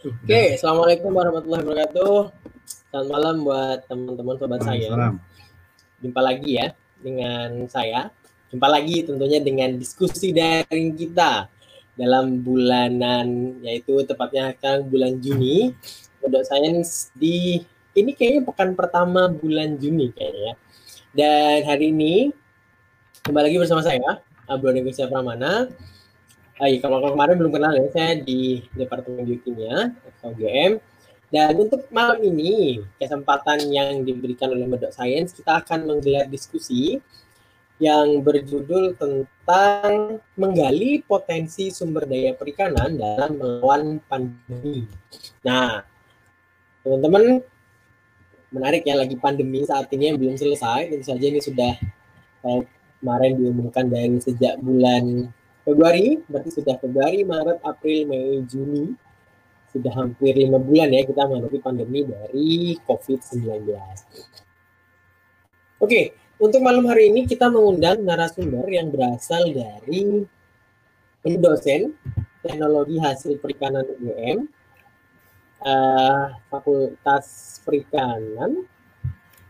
Oke, assalamualaikum warahmatullahi wabarakatuh. Selamat malam buat teman-teman sobat saya. Jumpa lagi ya dengan saya. Jumpa lagi tentunya dengan diskusi daring kita dalam bulanan yaitu tepatnya akan bulan Juni. Modok Science di ini kayaknya pekan pertama bulan Juni kayaknya ya. Dan hari ini kembali lagi bersama saya, Abdul Negosiasi Pramana Ah, iya, kalau kemarin belum kenal ya, saya di Departemen Biokimia, UGM. Dan untuk malam ini, kesempatan yang diberikan oleh Medok Science, kita akan menggelar diskusi yang berjudul tentang menggali potensi sumber daya perikanan dalam melawan pandemi. Nah, teman-teman, menarik ya, lagi pandemi saat ini yang belum selesai, tentu saja ini sudah kemarin diumumkan dari sejak bulan Februari, berarti sudah Februari, Maret, April, Mei, Juni. Sudah hampir lima bulan ya kita menghadapi pandemi dari COVID-19. Oke, untuk malam hari ini kita mengundang narasumber yang berasal dari dosen teknologi hasil perikanan UGM, uh, eh, Fakultas Perikanan,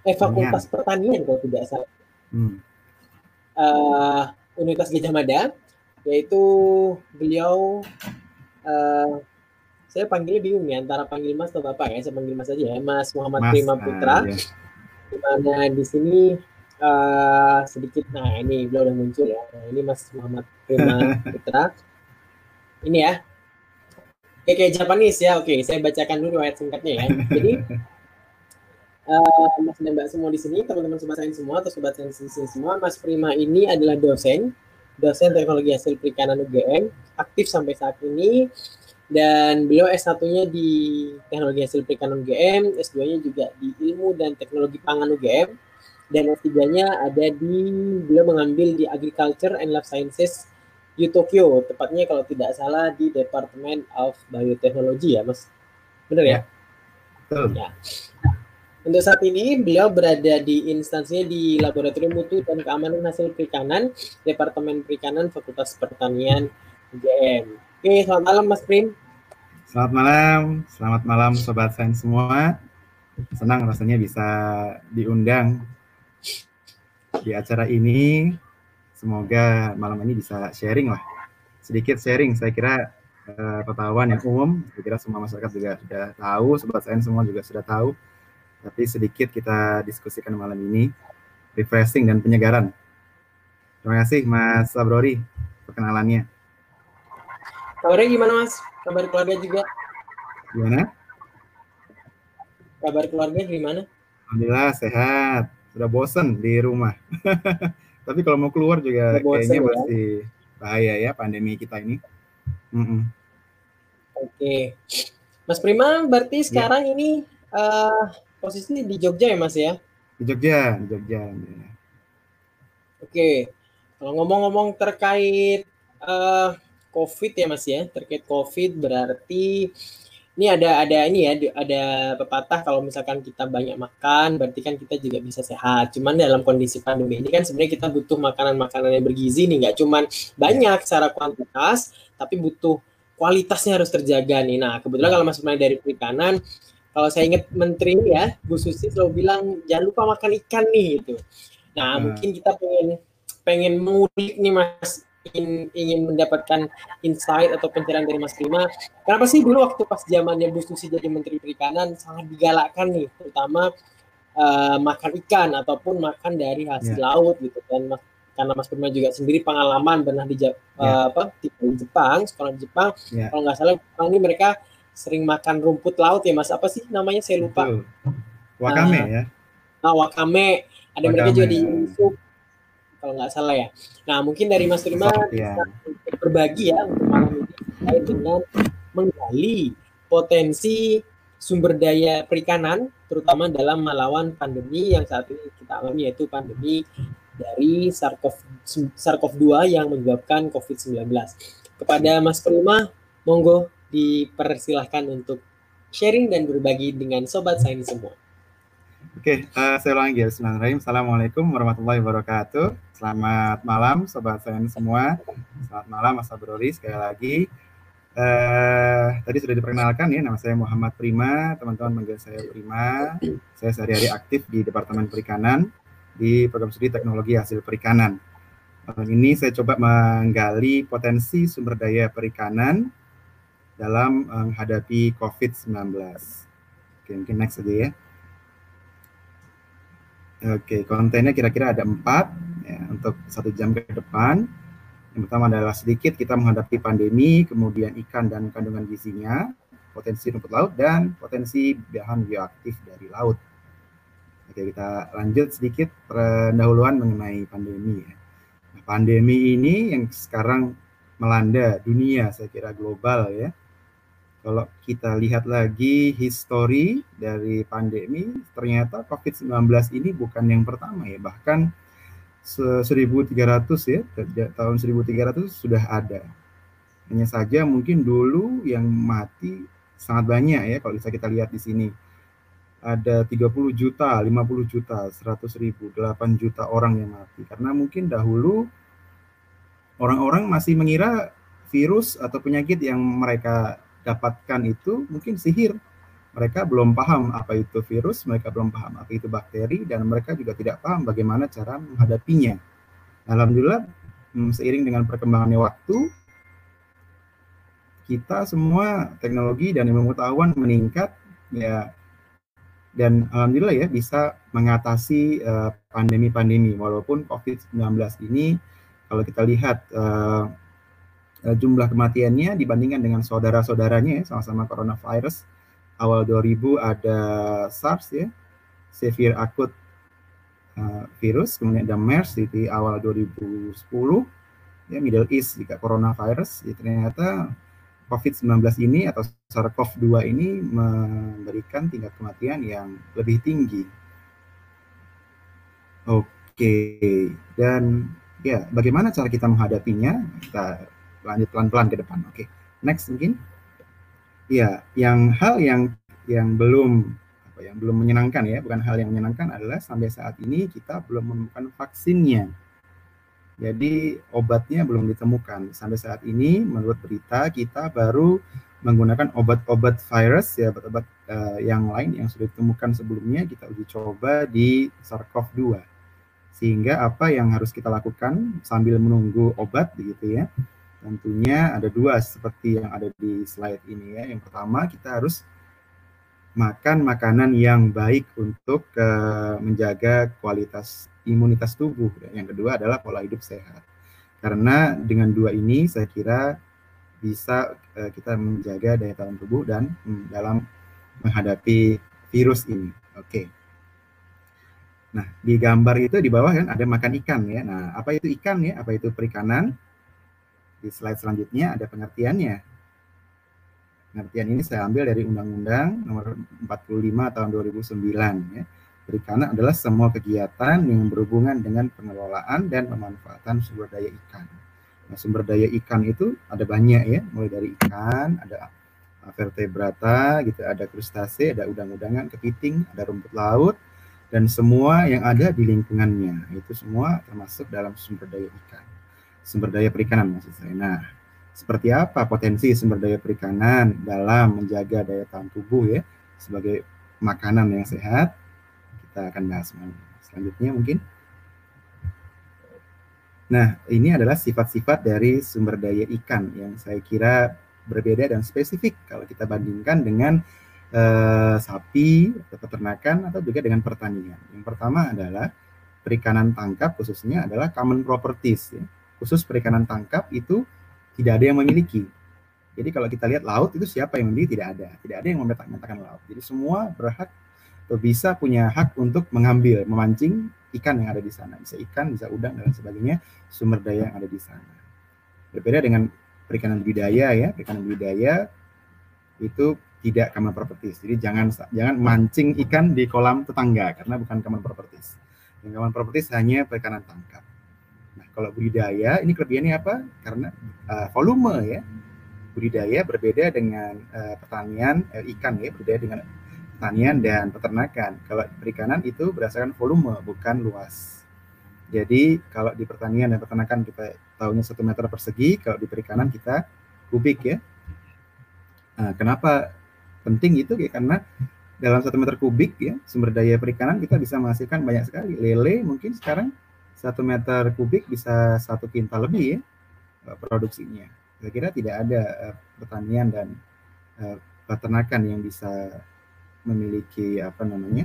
eh Fakultas Pertanian kalau tidak salah, hmm. uh, Universitas Gajah Mada, yaitu beliau uh, saya panggilnya bingung ya antara panggil Mas atau Bapak ya. Saya panggil Mas aja ya, Mas Muhammad mas, Prima Putra. Uh, ya. Di mana di sini uh, sedikit nah ini beliau udah muncul ya. Nah, ini Mas Muhammad Prima Putra. Ini ya. Oke, kayak Japanese ya. Oke, saya bacakan dulu ayat singkatnya ya. Jadi uh, Mas dan Mbak semua di sini, teman-teman sobat sains semua atau sobat sains semua, Mas Prima ini adalah dosen dosen teknologi hasil perikanan UGM, aktif sampai saat ini, dan beliau S1-nya di teknologi hasil perikanan UGM, S2-nya juga di ilmu dan teknologi pangan UGM, dan S3-nya ada di, beliau mengambil di Agriculture and Life Sciences di Tokyo, tepatnya kalau tidak salah di Department of Biotechnology ya, Mas. Benar ya? Betul. Ya. Untuk saat ini beliau berada di instansinya di Laboratorium Mutu dan Keamanan Hasil Perikanan, Departemen Perikanan Fakultas Pertanian UGM. Oke, selamat malam Mas Prim. Selamat malam, selamat malam Sobat Sains semua. Senang rasanya bisa diundang di acara ini. Semoga malam ini bisa sharing lah. Sedikit sharing, saya kira uh, pengetahuan yang umum, saya kira semua masyarakat juga sudah tahu, Sobat Sains semua juga sudah tahu tapi sedikit kita diskusikan malam ini refreshing dan penyegaran. Terima kasih Mas Sabrori perkenalannya. Kabarnya gimana Mas? Kabar keluarga juga? Gimana? Kabar keluarga gimana? Alhamdulillah sehat. Sudah bosen di rumah. Tapi kalau mau keluar juga kayaknya ya? masih bahaya ya pandemi kita ini. Mm -mm. Oke. Mas Prima, berarti ya. sekarang ya. ini uh, posisi di Jogja ya Mas ya? Di Jogja, di Jogja. Ya. Oke, kalau ngomong-ngomong terkait uh, COVID ya Mas ya, terkait COVID berarti ini ada ada ini ya ada pepatah kalau misalkan kita banyak makan berarti kan kita juga bisa sehat. Cuman dalam kondisi pandemi ini kan sebenarnya kita butuh makanan-makanan yang bergizi nih nggak cuman banyak secara kuantitas tapi butuh kualitasnya harus terjaga nih. Nah kebetulan kalau Mas dari perikanan kalau saya ingat menteri ya Bu Susi selalu bilang jangan lupa makan ikan nih itu nah hmm. mungkin kita pengen pengen mengulik nih mas ingin, ingin mendapatkan insight atau pencerahan dari Mas Prima kenapa sih dulu waktu pas zamannya Bu Susi jadi Menteri Perikanan sangat digalakkan nih terutama uh, makan ikan ataupun makan dari hasil yeah. laut gitu kan mas karena Mas Prima juga sendiri pengalaman pernah di yeah. uh, apa di Jepang sekolah di Jepang yeah. kalau nggak salah Jepang ini mereka sering makan rumput laut ya mas apa sih namanya saya lupa Betul. wakame nah, ya nah wakame ada wakame. mereka juga di Yusuf kalau nggak salah ya nah mungkin dari mas Rima ya. bisa berbagi ya untuk malam ini terkait dengan menggali potensi sumber daya perikanan terutama dalam melawan pandemi yang saat ini kita alami yaitu pandemi dari SARS-CoV-2 yang menyebabkan COVID-19. Kepada Mas Prima, monggo dipersilahkan untuk sharing dan berbagi dengan sobat saya ini semua. Oke, uh, saya ulangi ya. Bismillahirrahmanirrahim. Assalamualaikum warahmatullahi wabarakatuh. Selamat malam sobat saya ini semua. Selamat malam Mas Abroli sekali lagi. Uh, tadi sudah diperkenalkan ya, nama saya Muhammad Prima, teman-teman manggil saya Prima. Saya sehari-hari aktif di Departemen Perikanan di program studi teknologi hasil perikanan. Malam ini saya coba menggali potensi sumber daya perikanan dalam menghadapi COVID-19. Oke, mungkin next saja ya. Oke, kontennya kira-kira ada empat ya, untuk satu jam ke depan. Yang pertama adalah sedikit kita menghadapi pandemi, kemudian ikan dan kandungan gizinya, potensi rumput laut, dan potensi bahan bioaktif dari laut. Oke, kita lanjut sedikit pendahuluan mengenai pandemi. Ya. Nah, pandemi ini yang sekarang melanda dunia, saya kira global ya. Kalau kita lihat lagi histori dari pandemi, ternyata COVID-19 ini bukan yang pertama ya, bahkan 1300 ya, tahun 1300 sudah ada. Hanya saja mungkin dulu yang mati sangat banyak ya kalau bisa kita lihat di sini ada 30 juta, 50 juta, 100 ribu, 8 juta orang yang mati. Karena mungkin dahulu orang-orang masih mengira virus atau penyakit yang mereka dapatkan itu mungkin sihir. Mereka belum paham apa itu virus, mereka belum paham apa itu bakteri, dan mereka juga tidak paham bagaimana cara menghadapinya. Alhamdulillah, hmm, seiring dengan perkembangannya waktu, kita semua teknologi dan ilmu pengetahuan meningkat, ya dan alhamdulillah ya bisa mengatasi uh, pandemi-pandemi walaupun COVID-19 ini kalau kita lihat uh, jumlah kematiannya dibandingkan dengan saudara-saudaranya ya sama-sama coronavirus awal 2000 ada SARS ya severe acute uh, virus kemudian ada MERS di awal 2010 ya Middle East jika coronavirus ya ternyata COVID-19 ini atau SARS-CoV-2 ini memberikan tingkat kematian yang lebih tinggi. Oke, dan ya bagaimana cara kita menghadapinya? Kita lanjut pelan-pelan ke depan. Oke, next mungkin. Ya, yang hal yang yang belum apa yang belum menyenangkan ya, bukan hal yang menyenangkan adalah sampai saat ini kita belum menemukan vaksinnya jadi obatnya belum ditemukan. Sampai saat ini menurut berita kita baru menggunakan obat-obat virus ya obat-obat uh, yang lain yang sudah ditemukan sebelumnya kita uji coba di SARS-CoV-2. Sehingga apa yang harus kita lakukan sambil menunggu obat begitu ya. Tentunya ada dua seperti yang ada di slide ini ya. Yang pertama kita harus makan makanan yang baik untuk uh, menjaga kualitas imunitas tubuh. Yang kedua adalah pola hidup sehat. Karena dengan dua ini saya kira bisa uh, kita menjaga daya tahan tubuh dan um, dalam menghadapi virus ini. Oke. Okay. Nah, di gambar itu di bawah kan ada makan ikan ya. Nah, apa itu ikan ya? Apa itu perikanan? Di slide selanjutnya ada pengertiannya. Pengertian ini saya ambil dari Undang-Undang Nomor 45 Tahun 2009 ya. Perikanan adalah semua kegiatan yang berhubungan dengan pengelolaan dan pemanfaatan sumber daya ikan. Nah, sumber daya ikan itu ada banyak ya, mulai dari ikan, ada vertebrata, gitu, ada krustase, ada udang-udangan, kepiting, ada rumput laut, dan semua yang ada di lingkungannya. Itu semua termasuk dalam sumber daya ikan. Sumber daya perikanan maksud saya. Nah, seperti apa potensi sumber daya perikanan dalam menjaga daya tahan tubuh ya sebagai makanan yang sehat kita akan bahas selanjutnya mungkin nah ini adalah sifat-sifat dari sumber daya ikan yang saya kira berbeda dan spesifik kalau kita bandingkan dengan eh, sapi atau peternakan atau juga dengan pertanian yang pertama adalah perikanan tangkap khususnya adalah common properties ya. Khusus perikanan tangkap itu tidak ada yang memiliki. Jadi kalau kita lihat laut itu siapa yang memiliki tidak ada, tidak ada yang memetak-metakan laut. Jadi semua berhak atau bisa punya hak untuk mengambil, memancing ikan yang ada di sana. Bisa ikan, bisa udang dan sebagainya, sumber daya yang ada di sana. Berbeda dengan perikanan budidaya ya, perikanan budidaya itu tidak common properties. Jadi jangan jangan mancing ikan di kolam tetangga karena bukan common properties. Yang common properties hanya perikanan tangkap. Kalau budidaya ini kelebihannya apa? Karena uh, volume ya. Budidaya berbeda dengan uh, pertanian uh, ikan ya, berbeda dengan pertanian dan peternakan. Kalau perikanan itu berdasarkan volume bukan luas. Jadi kalau di pertanian dan peternakan kita tahunya satu meter persegi, kalau di perikanan kita kubik ya. Nah, kenapa penting itu ya karena dalam satu meter kubik ya sumber daya perikanan kita bisa menghasilkan banyak sekali lele mungkin sekarang satu meter kubik bisa satu kintal lebih ya eh, produksinya. Saya kira tidak ada uh, pertanian dan uh, peternakan yang bisa memiliki apa namanya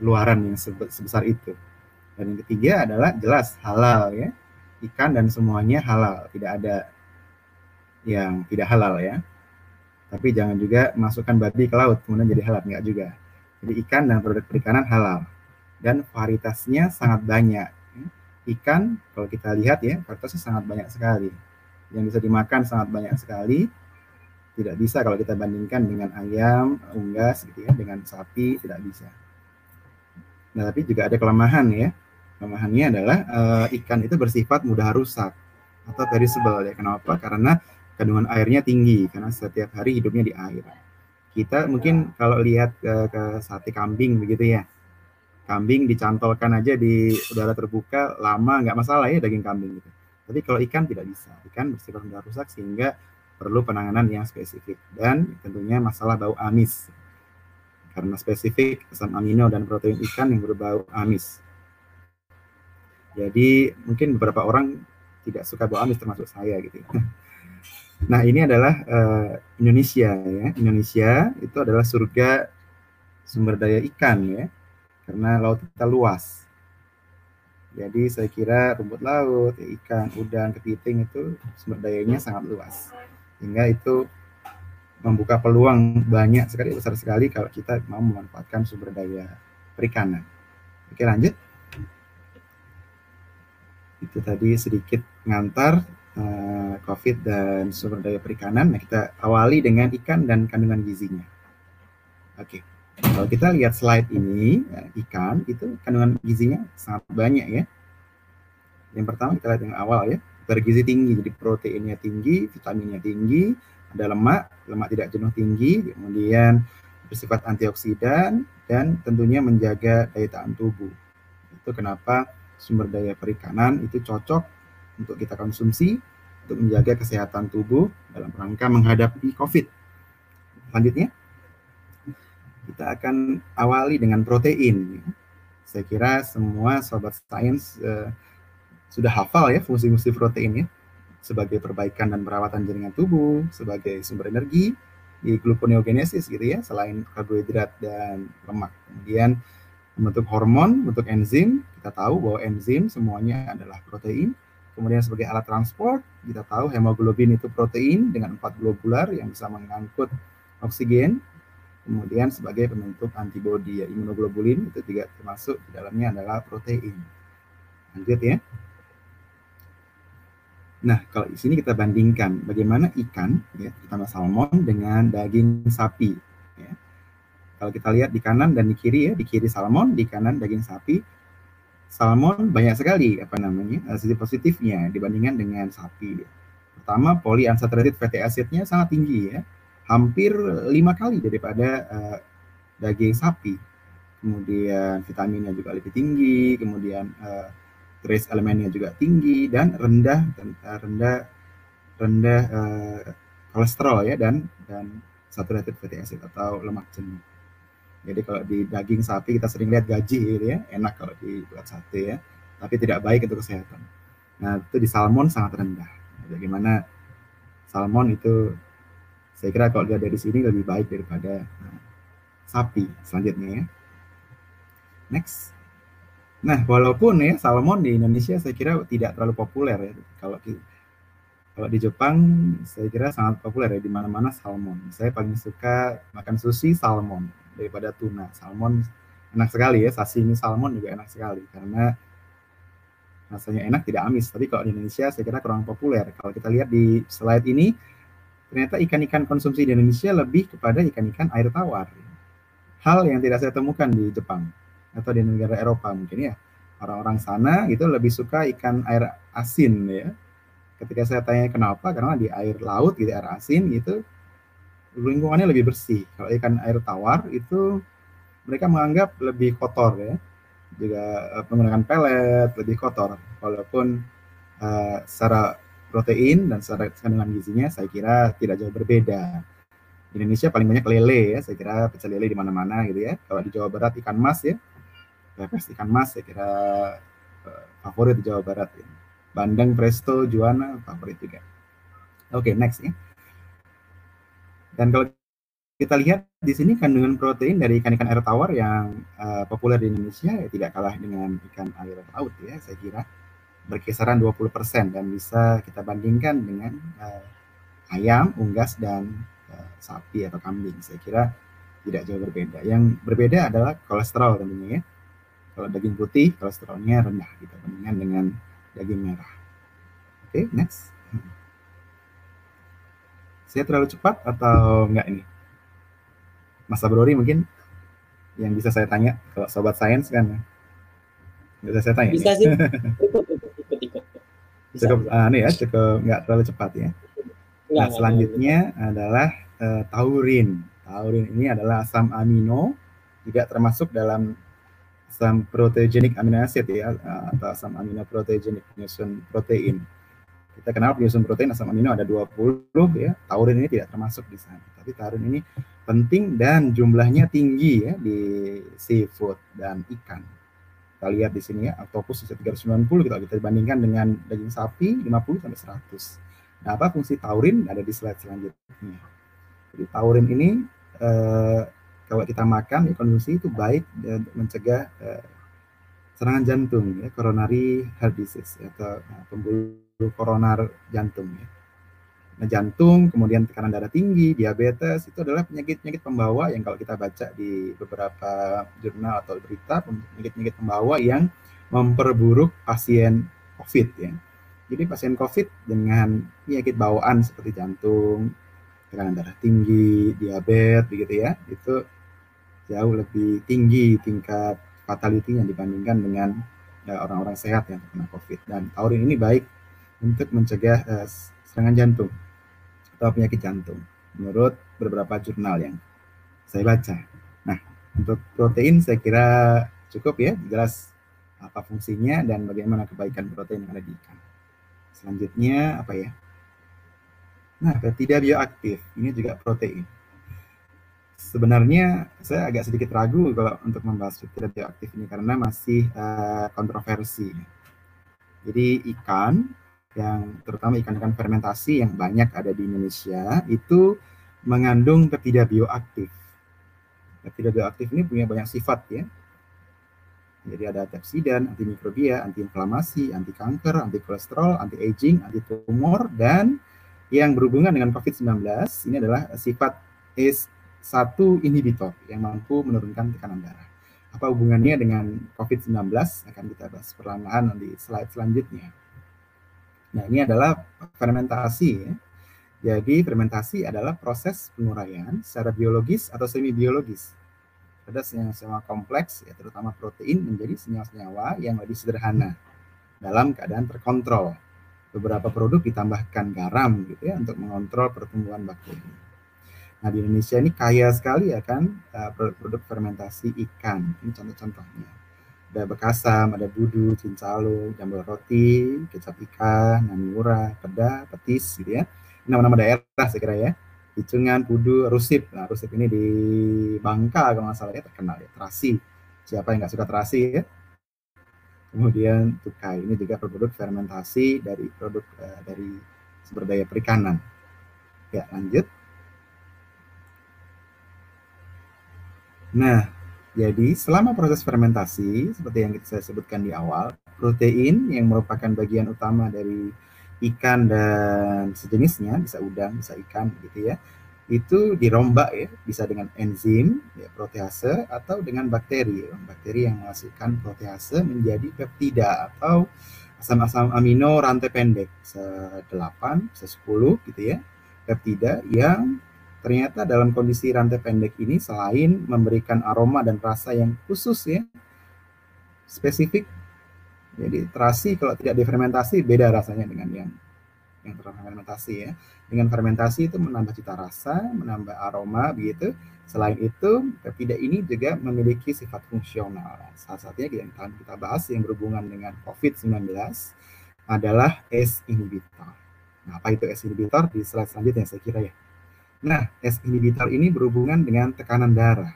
luaran yang sebesar itu. Dan yang ketiga adalah jelas halal ya. Ikan dan semuanya halal. Tidak ada yang tidak halal ya. Tapi jangan juga masukkan babi ke laut kemudian jadi halal. Enggak juga. Jadi ikan dan produk perikanan halal dan varietasnya sangat banyak. Ikan kalau kita lihat ya varietasnya sangat banyak sekali. Yang bisa dimakan sangat banyak sekali. Tidak bisa kalau kita bandingkan dengan ayam, unggas gitu ya, dengan sapi tidak bisa. Nah, tapi juga ada kelemahan ya. Kelemahannya adalah uh, ikan itu bersifat mudah rusak atau perishable ya. Kenapa? Karena kandungan airnya tinggi karena setiap hari hidupnya di air. Kita mungkin kalau lihat ke, ke sate kambing begitu ya, kambing dicantolkan aja di udara terbuka lama nggak masalah ya daging kambing gitu. Tapi kalau ikan tidak bisa, ikan bersifat mudah rusak sehingga perlu penanganan yang spesifik dan tentunya masalah bau amis karena spesifik asam amino dan protein ikan yang berbau amis. Jadi mungkin beberapa orang tidak suka bau amis termasuk saya gitu. Nah, ini adalah uh, Indonesia ya. Indonesia itu adalah surga sumber daya ikan ya. Karena laut kita luas. Jadi saya kira rumput laut, ikan, udang, kepiting itu sumber dayanya sangat luas. Sehingga itu membuka peluang banyak sekali, besar sekali kalau kita mau memanfaatkan sumber daya perikanan. Oke lanjut. Itu tadi sedikit ngantar uh, COVID dan sumber daya perikanan. Nah, kita awali dengan ikan dan kandungan gizinya. Oke, okay. Kalau kita lihat slide ini, ya, ikan itu kandungan gizinya sangat banyak ya. Yang pertama kita lihat yang awal ya, bergizi tinggi, jadi proteinnya tinggi, vitaminnya tinggi, ada lemak, lemak tidak jenuh tinggi, kemudian bersifat antioksidan, dan tentunya menjaga daya tahan tubuh. Itu kenapa sumber daya perikanan itu cocok untuk kita konsumsi untuk menjaga kesehatan tubuh dalam rangka menghadapi COVID. Selanjutnya, kita akan awali dengan protein. Saya kira semua sobat sains uh, sudah hafal ya fungsi-fungsi protein ya sebagai perbaikan dan perawatan jaringan tubuh, sebagai sumber energi di gluconeogenesis gitu ya, selain karbohidrat dan lemak. Kemudian membentuk hormon, membentuk enzim. Kita tahu bahwa enzim semuanya adalah protein Kemudian sebagai alat transport, kita tahu hemoglobin itu protein dengan empat globular yang bisa mengangkut oksigen. Kemudian sebagai pembentuk antibodi ya imunoglobulin itu juga termasuk di dalamnya adalah protein. Lanjut ya. Nah, kalau di sini kita bandingkan bagaimana ikan, ya, terutama salmon dengan daging sapi. Ya. Kalau kita lihat di kanan dan di kiri ya, di kiri salmon, di kanan daging sapi, salmon banyak sekali apa namanya eh, sisi positifnya dibandingkan dengan sapi. Pertama, polyunsaturated fatty acidnya sangat tinggi ya, hampir lima kali daripada uh, daging sapi. Kemudian vitaminnya juga lebih tinggi, kemudian uh, trace elemennya juga tinggi dan rendah uh, rendah rendah uh, kolesterol ya dan dan saturated fatty acid atau lemak jenuh. Jadi kalau di daging sapi kita sering lihat gaji gitu ya, enak kalau dibuat sate ya, tapi tidak baik untuk kesehatan. Nah itu di salmon sangat rendah. Bagaimana salmon itu saya kira kalau lihat dari sini lebih baik daripada nah, sapi selanjutnya ya. Next. Nah, walaupun ya salmon di Indonesia saya kira tidak terlalu populer ya. Kalau di, kalau di Jepang saya kira sangat populer ya di mana-mana salmon. Saya paling suka makan sushi salmon daripada tuna. Salmon enak sekali ya, sashimi salmon juga enak sekali karena rasanya enak tidak amis. Tapi kalau di Indonesia saya kira kurang populer. Kalau kita lihat di slide ini, ternyata ikan-ikan konsumsi di Indonesia lebih kepada ikan-ikan air tawar. Hal yang tidak saya temukan di Jepang atau di negara Eropa mungkin ya. Orang-orang sana itu lebih suka ikan air asin ya. Ketika saya tanya kenapa, karena di air laut gitu air asin gitu lingkungannya lebih bersih. Kalau ikan air tawar itu mereka menganggap lebih kotor ya. Juga uh, menggunakan pelet lebih kotor. Walaupun uh, secara protein dan secara kandungan gizinya saya kira tidak jauh berbeda. Indonesia paling banyak lele ya, saya kira pecel lele di mana-mana gitu ya. Kalau di Jawa Barat ikan mas ya, pepes ikan mas saya kira uh, favorit di Jawa Barat ya. Bandeng presto juana favorit juga. Oke, okay, next ya. Dan kalau kita lihat di sini kandungan protein dari ikan-ikan air tawar yang uh, populer di Indonesia ya tidak kalah dengan ikan air laut ya, saya kira berkisaran 20% dan bisa kita bandingkan dengan uh, ayam, unggas dan uh, sapi atau kambing. Saya kira tidak jauh berbeda. Yang berbeda adalah kolesterol tentunya ya. Kalau daging putih kolesterolnya rendah dibandingkan dengan daging merah. Oke, okay, next. Saya terlalu cepat atau enggak ini? Mas Abrori mungkin yang bisa saya tanya kalau sobat sains kan bisa saya tanya bisa sih cukup uh, ya cukup nggak terlalu cepat ya. Nah selanjutnya adalah uh, taurin. Taurin ini adalah asam amino tidak termasuk dalam asam proteogenik amino acid ya uh, atau asam amino proteogenik penyusun protein. Kita kenal penyusun protein asam amino ada 20 ya. Taurin ini tidak termasuk di sana. Tapi taurin ini penting dan jumlahnya tinggi ya di seafood dan ikan kita lihat di sini ya, octopus bisa 390 kita kita bandingkan dengan daging sapi 50 sampai 100. Nah, apa fungsi taurin ada di slide selanjutnya. Jadi taurin ini eh, kalau kita makan ya konsumsi itu baik dan mencegah eh, serangan jantung ya, coronary heart disease ya, atau nah, pembuluh koroner jantung ya. Nah, jantung, kemudian tekanan darah tinggi, diabetes, itu adalah penyakit-penyakit pembawa yang kalau kita baca di beberapa jurnal atau berita, penyakit-penyakit pembawa yang memperburuk pasien COVID ya. Jadi pasien COVID dengan penyakit bawaan seperti jantung, tekanan darah tinggi, diabetes begitu ya, itu jauh lebih tinggi tingkat fatality yang dibandingkan dengan ya, orang-orang sehat yang terkena COVID. Dan taurin ini baik untuk mencegah uh, serangan jantung atau penyakit jantung menurut beberapa jurnal yang saya baca. Nah, untuk protein saya kira cukup ya, jelas apa fungsinya dan bagaimana kebaikan protein yang ada di ikan. Selanjutnya apa ya? Nah, tidak bioaktif, ini juga protein. Sebenarnya saya agak sedikit ragu kalau untuk membahas tidak bioaktif ini karena masih uh, kontroversi. Jadi ikan yang terutama ikan-ikan fermentasi yang banyak ada di Indonesia itu mengandung peptida bioaktif. Bioaktif ini punya banyak sifat ya. Jadi ada antioksidan, antimikrobia, antiinflamasi, anti kanker, anti kolesterol, anti aging, anti tumor dan yang berhubungan dengan COVID-19 ini adalah sifat S1 inhibitor yang mampu menurunkan tekanan darah. Apa hubungannya dengan COVID-19 akan kita bahas perlahan-lahan di slide selanjutnya. Nah, ini adalah fermentasi ya. Jadi fermentasi adalah proses penguraian secara biologis atau semi biologis. Ada senyawa-senyawa kompleks, ya, terutama protein menjadi senyawa-senyawa yang lebih sederhana dalam keadaan terkontrol. Beberapa produk ditambahkan garam gitu ya untuk mengontrol pertumbuhan bakteri. Nah di Indonesia ini kaya sekali ya kan eh, produk fermentasi ikan. Ini contoh-contohnya ada bekasam, ada budu, cincalo, jambal roti, kecap ikan, namura, peda, petis gitu ya. Nama-nama daerah saya kira ya. Picungan, Pudu, Rusip. Nah, Rusip ini di Bangka kalau nggak salah ya terkenal ya. Terasi. Siapa yang nggak suka terasi ya? Kemudian tukai ini juga produk fermentasi dari produk uh, dari sumber daya perikanan. Ya, lanjut. Nah, jadi selama proses fermentasi, seperti yang saya sebutkan di awal, protein yang merupakan bagian utama dari ikan dan sejenisnya, bisa udang, bisa ikan gitu ya, itu dirombak ya, bisa dengan enzim, ya, protease, atau dengan bakteri, bakteri yang menghasilkan protease menjadi peptida atau asam-asam amino rantai pendek, bisa 8, bisa 10 gitu ya, peptida yang Ternyata dalam kondisi rantai pendek ini selain memberikan aroma dan rasa yang khusus ya, spesifik. Jadi terasi kalau tidak difermentasi beda rasanya dengan yang yang terfermentasi ya. Dengan fermentasi itu menambah cita rasa, menambah aroma begitu. Selain itu, peptida ini juga memiliki sifat fungsional. Salah satunya yang kita bahas yang berhubungan dengan COVID-19 adalah ACE inhibitor. Nah, apa itu S inhibitor di slide selanjutnya saya kira ya. Nah, S inhibitor ini berhubungan dengan tekanan darah.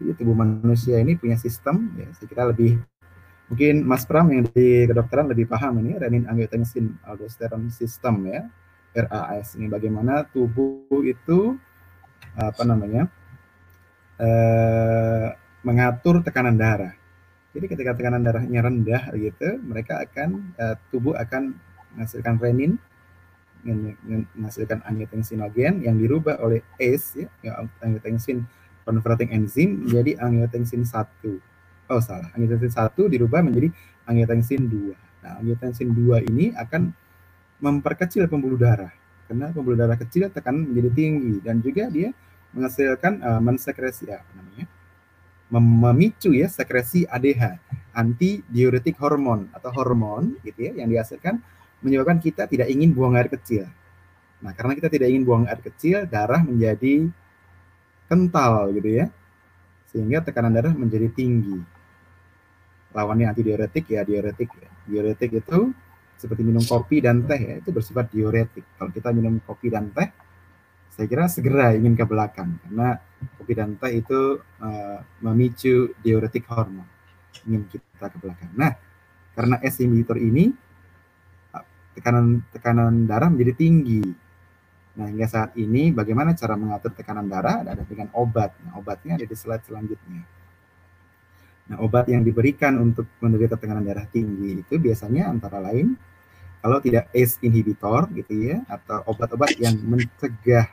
Jadi tubuh manusia ini punya sistem, ya saya lebih mungkin Mas Pram yang di kedokteran lebih paham ini renin angiotensin aldosteron system ya RAS ini bagaimana tubuh itu apa namanya eh, mengatur tekanan darah. Jadi ketika tekanan darahnya rendah gitu, mereka akan eh, tubuh akan menghasilkan renin menghasilkan angiotensinogen yang dirubah oleh ACE ya, angiotensin converting enzim menjadi angiotensin 1. Oh salah, angiotensin 1 dirubah menjadi angiotensin 2. Nah, angiotensin 2 ini akan memperkecil pembuluh darah karena pembuluh darah kecil tekanan menjadi tinggi dan juga dia menghasilkan uh, mensekresi apa namanya? memicu ya sekresi ADH, anti diuretik hormon atau hormon gitu ya yang dihasilkan menyebabkan kita tidak ingin buang air kecil. Nah, karena kita tidak ingin buang air kecil, darah menjadi kental gitu ya. Sehingga tekanan darah menjadi tinggi. Lawannya antidiuretik ya diuretik ya. Diuretik itu seperti minum kopi dan teh ya, itu bersifat diuretik. Kalau kita minum kopi dan teh, saya kira segera ingin ke belakang karena kopi dan teh itu uh, memicu diuretik hormon ingin kita ke belakang. Nah, karena S inhibitor ini tekanan tekanan darah menjadi tinggi. Nah, hingga saat ini bagaimana cara mengatur tekanan darah ada dengan obat. Nah, obatnya ada di slide selanjutnya. Nah, obat yang diberikan untuk menderita tekanan darah tinggi itu biasanya antara lain kalau tidak ACE inhibitor gitu ya atau obat-obat yang mencegah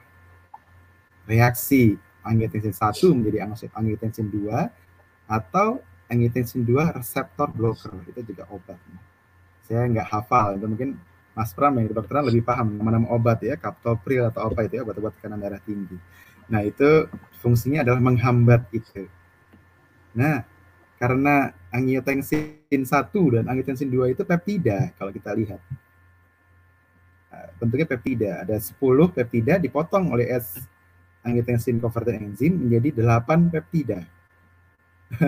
reaksi angiotensin 1 menjadi angiotensin 2 atau angiotensin 2 reseptor blocker itu juga obat. Saya nggak hafal, itu mungkin Mas Pram yang kedokteran lebih paham nama-nama obat ya, kaptopril atau apa itu ya, obat-obat tekanan darah tinggi. Nah, itu fungsinya adalah menghambat itu. Nah, karena angiotensin 1 dan angiotensin 2 itu peptida kalau kita lihat. Nah, bentuknya peptida, ada 10 peptida dipotong oleh S angiotensin converting enzim menjadi 8 peptida.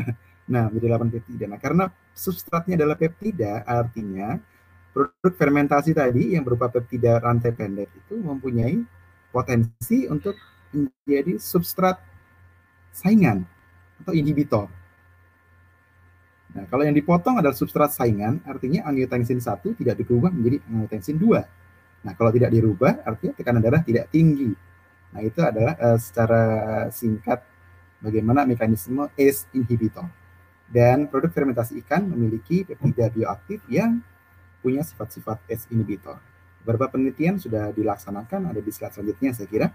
nah, menjadi 8 peptida. Nah, karena substratnya adalah peptida, artinya produk fermentasi tadi yang berupa peptida rantai pendek itu mempunyai potensi untuk menjadi substrat saingan atau inhibitor. Nah, kalau yang dipotong adalah substrat saingan, artinya angiotensin 1 tidak dirubah menjadi angiotensin 2. Nah, kalau tidak dirubah, artinya tekanan darah tidak tinggi. Nah, itu adalah uh, secara singkat bagaimana mekanisme ACE inhibitor. Dan produk fermentasi ikan memiliki peptida bioaktif yang punya sifat-sifat S inhibitor. Beberapa penelitian sudah dilaksanakan, ada di slide selanjutnya saya kira.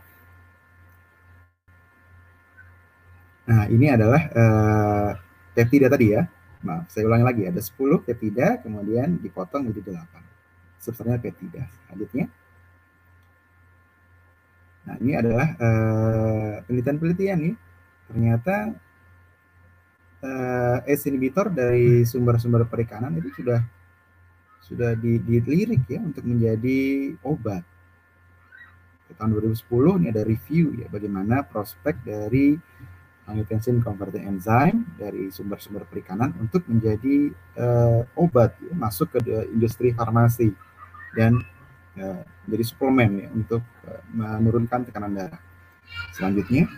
Nah, ini adalah uh, peptida tadi ya. Maaf, saya ulangi lagi. Ada 10 peptida, kemudian dipotong menjadi 8. Substratnya peptida. Selanjutnya. Nah, ini adalah uh, penelitian-penelitian nih. Ternyata uh, S inhibitor dari sumber-sumber perikanan itu sudah sudah dilirik ya untuk menjadi obat. Tahun 2010 ini ada review ya bagaimana prospek dari angiotensin converting enzyme dari sumber-sumber perikanan untuk menjadi uh, obat ya, masuk ke industri farmasi dan uh, menjadi suplemen ya untuk uh, menurunkan tekanan darah. Selanjutnya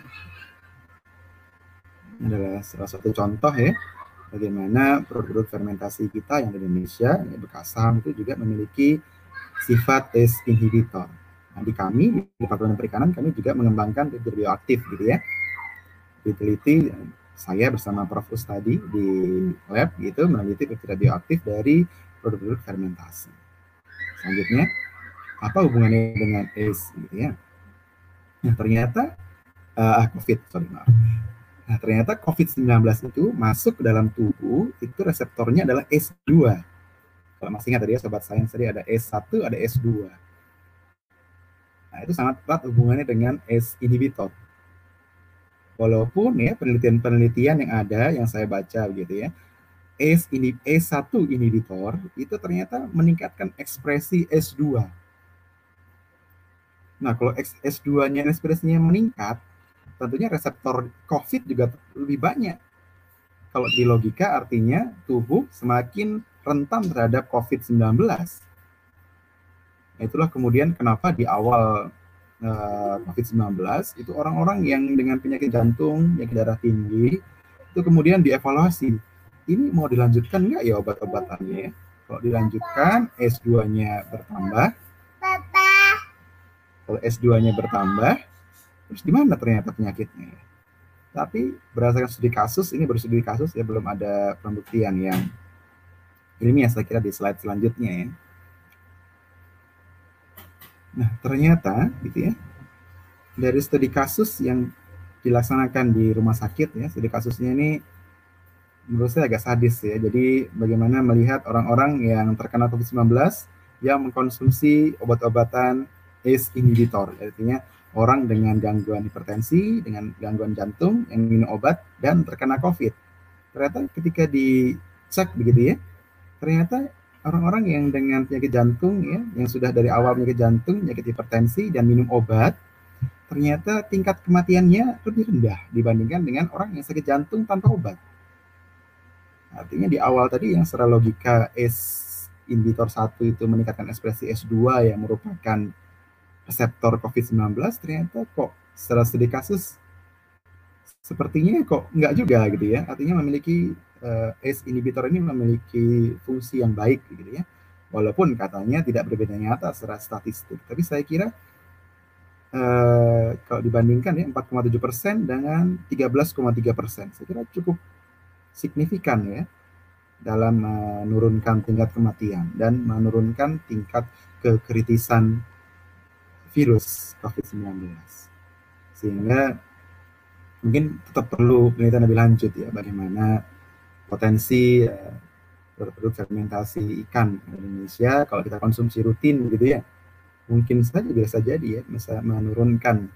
adalah salah satu contoh ya bagaimana produk fermentasi kita yang di Indonesia, ya, Bekasam itu juga memiliki sifat S inhibitor. Nah, di kami, di Departemen Perikanan, kami juga mengembangkan peptida bioaktif gitu ya. Diteliti, saya bersama Prof. Ustadi di lab gitu, meneliti peptida bioaktif dari produk-produk fermentasi. Selanjutnya, apa hubungannya dengan ACE gitu ya? Nah, ternyata, uh, COVID, sorry maaf. Nah, ternyata COVID-19 itu masuk ke dalam tubuh, itu reseptornya adalah S2. Kalau masih ingat tadi ya, Sobat Sains tadi ada S1, ada S2. Nah, itu sangat erat hubungannya dengan S inhibitor. Walaupun ya penelitian-penelitian yang ada, yang saya baca gitu ya, S ini S1 inhibitor itu ternyata meningkatkan ekspresi S2. Nah, kalau S2-nya ekspresinya meningkat, tentunya reseptor COVID juga lebih banyak. Kalau di logika artinya tubuh semakin rentan terhadap COVID-19. Nah, itulah kemudian kenapa di awal uh, COVID-19 itu orang-orang yang dengan penyakit jantung, penyakit darah tinggi, itu kemudian dievaluasi. Ini mau dilanjutkan nggak ya obat-obatannya? Ya? Kalau dilanjutkan, S2-nya bertambah. Kalau S2-nya bertambah, terus gimana ternyata penyakitnya? Tapi berdasarkan studi kasus, ini baru studi kasus ya belum ada pembuktian yang ilmiah saya kira di slide selanjutnya ya. Nah, ternyata gitu ya. Dari studi kasus yang dilaksanakan di rumah sakit ya, studi kasusnya ini menurut saya agak sadis ya. Jadi bagaimana melihat orang-orang yang terkena COVID-19 yang mengkonsumsi obat-obatan ACE inhibitor, artinya orang dengan gangguan hipertensi, dengan gangguan jantung yang minum obat dan terkena COVID. Ternyata ketika dicek begitu ya, ternyata orang-orang yang dengan penyakit jantung ya, yang sudah dari awal penyakit jantung, penyakit hipertensi dan minum obat, ternyata tingkat kematiannya lebih rendah dibandingkan dengan orang yang sakit jantung tanpa obat. Artinya di awal tadi yang secara logika S inhibitor 1 itu meningkatkan ekspresi S2 yang merupakan reseptor COVID-19, ternyata kok secara studi kasus sepertinya kok enggak juga gitu ya. Artinya memiliki uh, ACE inhibitor ini memiliki fungsi yang baik gitu ya. Walaupun katanya tidak berbeda nyata secara statistik, tapi saya kira uh, kalau dibandingkan ya 4,7 persen dengan 13,3 persen, saya kira cukup signifikan ya dalam menurunkan tingkat kematian dan menurunkan tingkat kekritisan virus COVID-19. Sehingga mungkin tetap perlu penelitian lebih lanjut ya bagaimana potensi uh, produk fermentasi ikan di Indonesia kalau kita konsumsi rutin gitu ya mungkin saja bisa jadi ya bisa menurunkan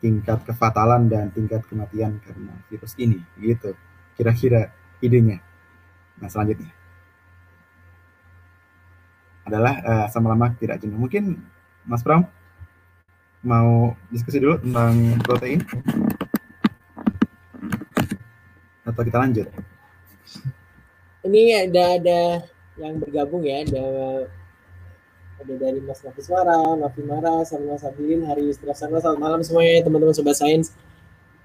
tingkat kefatalan dan tingkat kematian karena virus ini gitu. Kira-kira idenya. Nah selanjutnya. Adalah uh, asam lemak tidak jenuh. Mungkin Mas Pram mau diskusi dulu tentang protein atau kita lanjut ini ada ada yang bergabung ya ada ada dari Mas Nafi Suara, Nafi Mara, Salma Sabilin, Hari Yusrasana, selamat malam semuanya teman-teman Sobat Sains.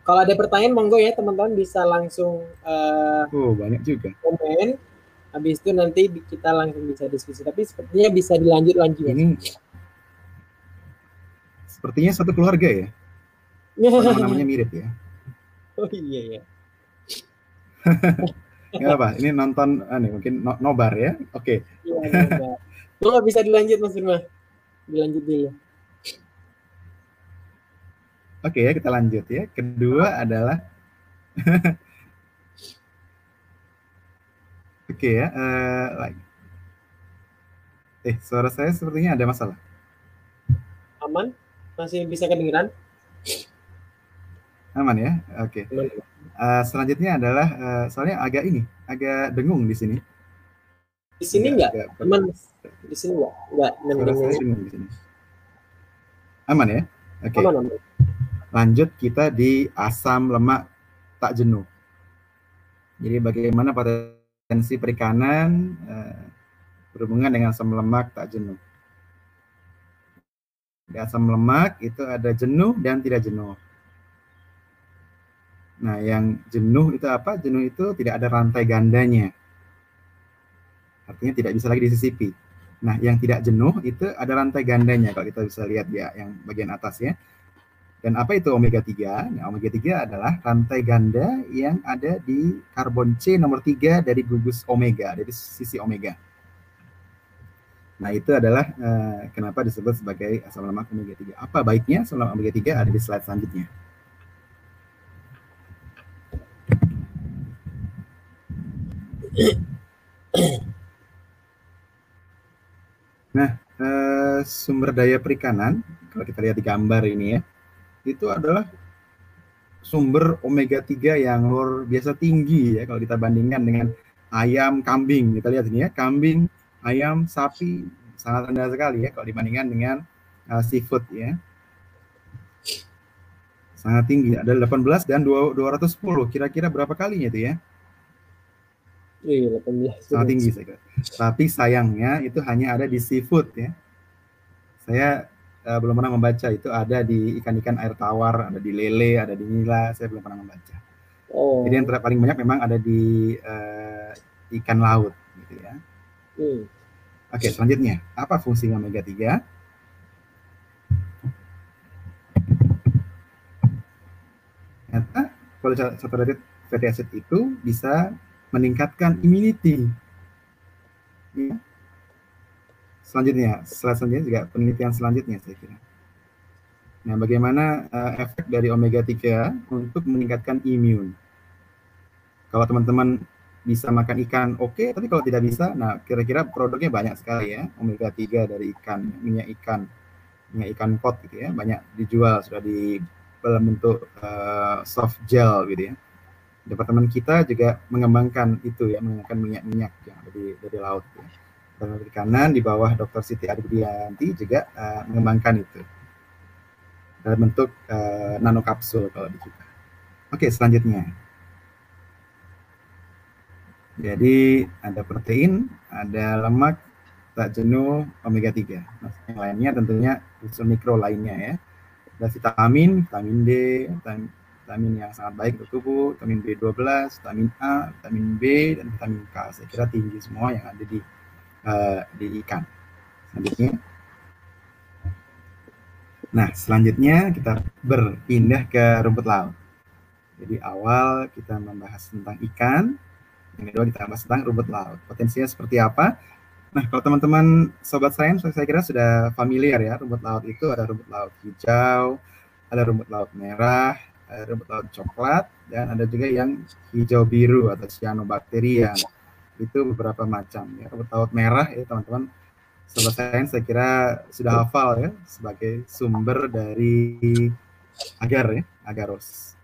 Kalau ada pertanyaan monggo ya teman-teman bisa langsung uh, oh, banyak juga. komen. Habis itu nanti kita langsung bisa diskusi. Tapi sepertinya bisa dilanjut lanjut. Ini sepertinya satu keluarga ya. namanya mirip ya. Oh iya ya. ya apa? Ini nonton ah, mungkin no, nobar ya. Oke. Okay. Iya, Oh, bisa dilanjut Mas Firma. Dilanjut dulu. Oke ya, kita lanjut ya. Kedua adalah Oke okay, ya, uh, lagi. Eh, suara saya sepertinya ada masalah. Aman? Masih bisa kedengeran? Aman ya, oke. Okay. Uh, selanjutnya adalah uh, soalnya agak ini, agak dengung di sini. Di sini enggak, aman. Di sini enggak, enggak dengung. Di sini. Aman ya? Oke. Okay. Aman, aman. Lanjut kita di asam lemak tak jenuh. Jadi bagaimana potensi perikanan uh, berhubungan dengan asam lemak tak jenuh. Di asam lemak itu ada jenuh dan tidak jenuh. Nah, yang jenuh itu apa? Jenuh itu tidak ada rantai gandanya. Artinya tidak bisa lagi disisipi. Nah, yang tidak jenuh itu ada rantai gandanya kalau kita bisa lihat ya yang bagian atas ya. Dan apa itu omega 3? Nah, omega 3 adalah rantai ganda yang ada di karbon C nomor 3 dari gugus omega, dari sisi omega. Nah, itu adalah uh, kenapa disebut sebagai asam lemak omega 3. Apa baiknya asam lemak omega 3 ada di slide selanjutnya. Nah, eh, sumber daya perikanan, kalau kita lihat di gambar ini ya, itu adalah sumber omega 3 yang luar biasa tinggi ya kalau kita bandingkan dengan ayam, kambing. Kita lihat ini ya, kambing, ayam, sapi sangat rendah sekali ya kalau dibandingkan dengan uh, seafood ya. Sangat tinggi, ada 18 dan 210. Kira-kira berapa kalinya itu ya? Iya, 18. Sangat tinggi saya kira. Tapi sayangnya itu hanya ada di seafood ya. Saya uh, belum pernah membaca itu ada di ikan-ikan air tawar, ada di lele, ada di nila. Saya belum pernah membaca. Oh. Jadi yang paling banyak memang ada di uh, ikan laut, gitu ya. Oke, selanjutnya apa fungsi omega 3? Ternyata saturated fatty acid itu bisa meningkatkan immunity. Ya. Selanjutnya, selanjutnya juga penelitian selanjutnya saya kira. Nah, bagaimana uh, efek dari omega 3 untuk meningkatkan imun? Kalau teman-teman bisa makan ikan, oke, okay, tapi kalau tidak bisa, nah kira-kira produknya banyak sekali ya, omega 3 dari ikan, minyak ikan, minyak ikan pot gitu ya, banyak dijual sudah di dalam bentuk uh, soft gel gitu ya. Departemen kita juga mengembangkan itu ya, menggunakan minyak-minyak yang ada di dari laut. Ya. Dan di kanan di bawah Dr. Siti Adibudianti juga uh, mengembangkan itu dalam bentuk uh, nano kapsul kalau di kita. Oke, selanjutnya. Jadi ada protein, ada lemak, tak jenuh, omega 3. Nah, yang lainnya tentunya unsur mikro lainnya ya. Ada vitamin, vitamin D, vitamin, vitamin yang sangat baik untuk tubuh, vitamin B12, vitamin A, vitamin B, dan vitamin K. Saya kira tinggi semua yang ada di uh, di ikan. Selanjutnya. Nah, selanjutnya kita berpindah ke rumput laut. Jadi awal kita membahas tentang ikan, yang kedua kita bahas tentang rumput laut. Potensinya seperti apa? Nah, kalau teman-teman sobat sains, saya kira sudah familiar ya, rumput laut itu ada rumput laut hijau, ada rumput laut merah, ada rumput laut coklat, dan ada juga yang hijau biru atau cyanobacteria. Itu beberapa macam ya. Rumput laut merah ya teman-teman sobat sains saya kira sudah hafal ya sebagai sumber dari agar ya agaros.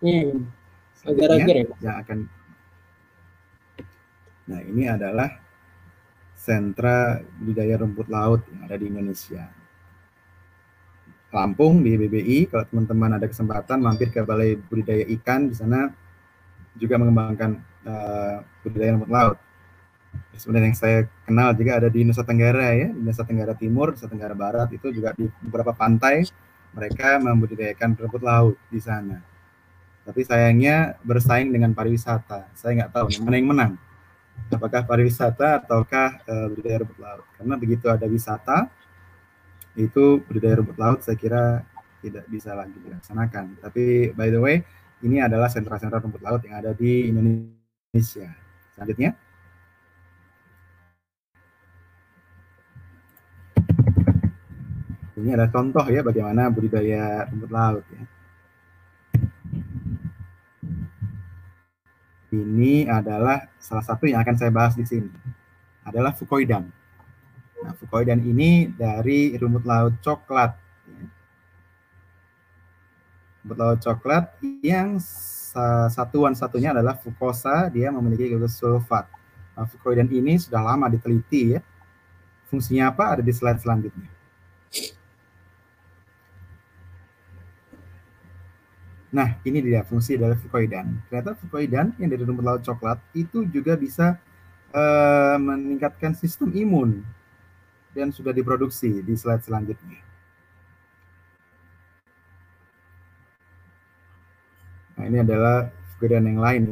Hmm. Agar-agar ya. Yang akan Nah, ini adalah sentra budidaya rumput laut yang ada di Indonesia. Lampung di BBI, kalau teman-teman ada kesempatan mampir ke Balai Budidaya Ikan di sana juga mengembangkan uh, budidaya rumput laut sebenarnya yang saya kenal juga ada di Nusa Tenggara ya, di Nusa Tenggara Timur, Nusa Tenggara Barat itu juga di beberapa pantai mereka membudidayakan rumput laut di sana. Tapi sayangnya bersaing dengan pariwisata. Saya nggak tahu mana yang menang. Apakah pariwisata ataukah uh, budidaya rumput laut? Karena begitu ada wisata, itu budidaya rumput laut saya kira tidak bisa lagi dilaksanakan. Tapi by the way, ini adalah sentra-sentra rumput laut yang ada di Indonesia. Selanjutnya. Ini ada contoh ya bagaimana budidaya rumput laut ya. Ini adalah salah satu yang akan saya bahas di sini. Adalah fukoidan. Nah, fukoidan ini dari rumput laut coklat. Rumput laut coklat yang satuan satunya adalah fukosa, dia memiliki gugus sulfat. Nah, fukoidan ini sudah lama diteliti ya. Fungsinya apa? Ada di slide selanjutnya. Nah, ini dia fungsi dari fukoidan. Ternyata fukoidan yang dari rumput laut coklat itu juga bisa uh, meningkatkan sistem imun dan sudah diproduksi di slide selanjutnya. Nah, ini adalah fukoidan yang lain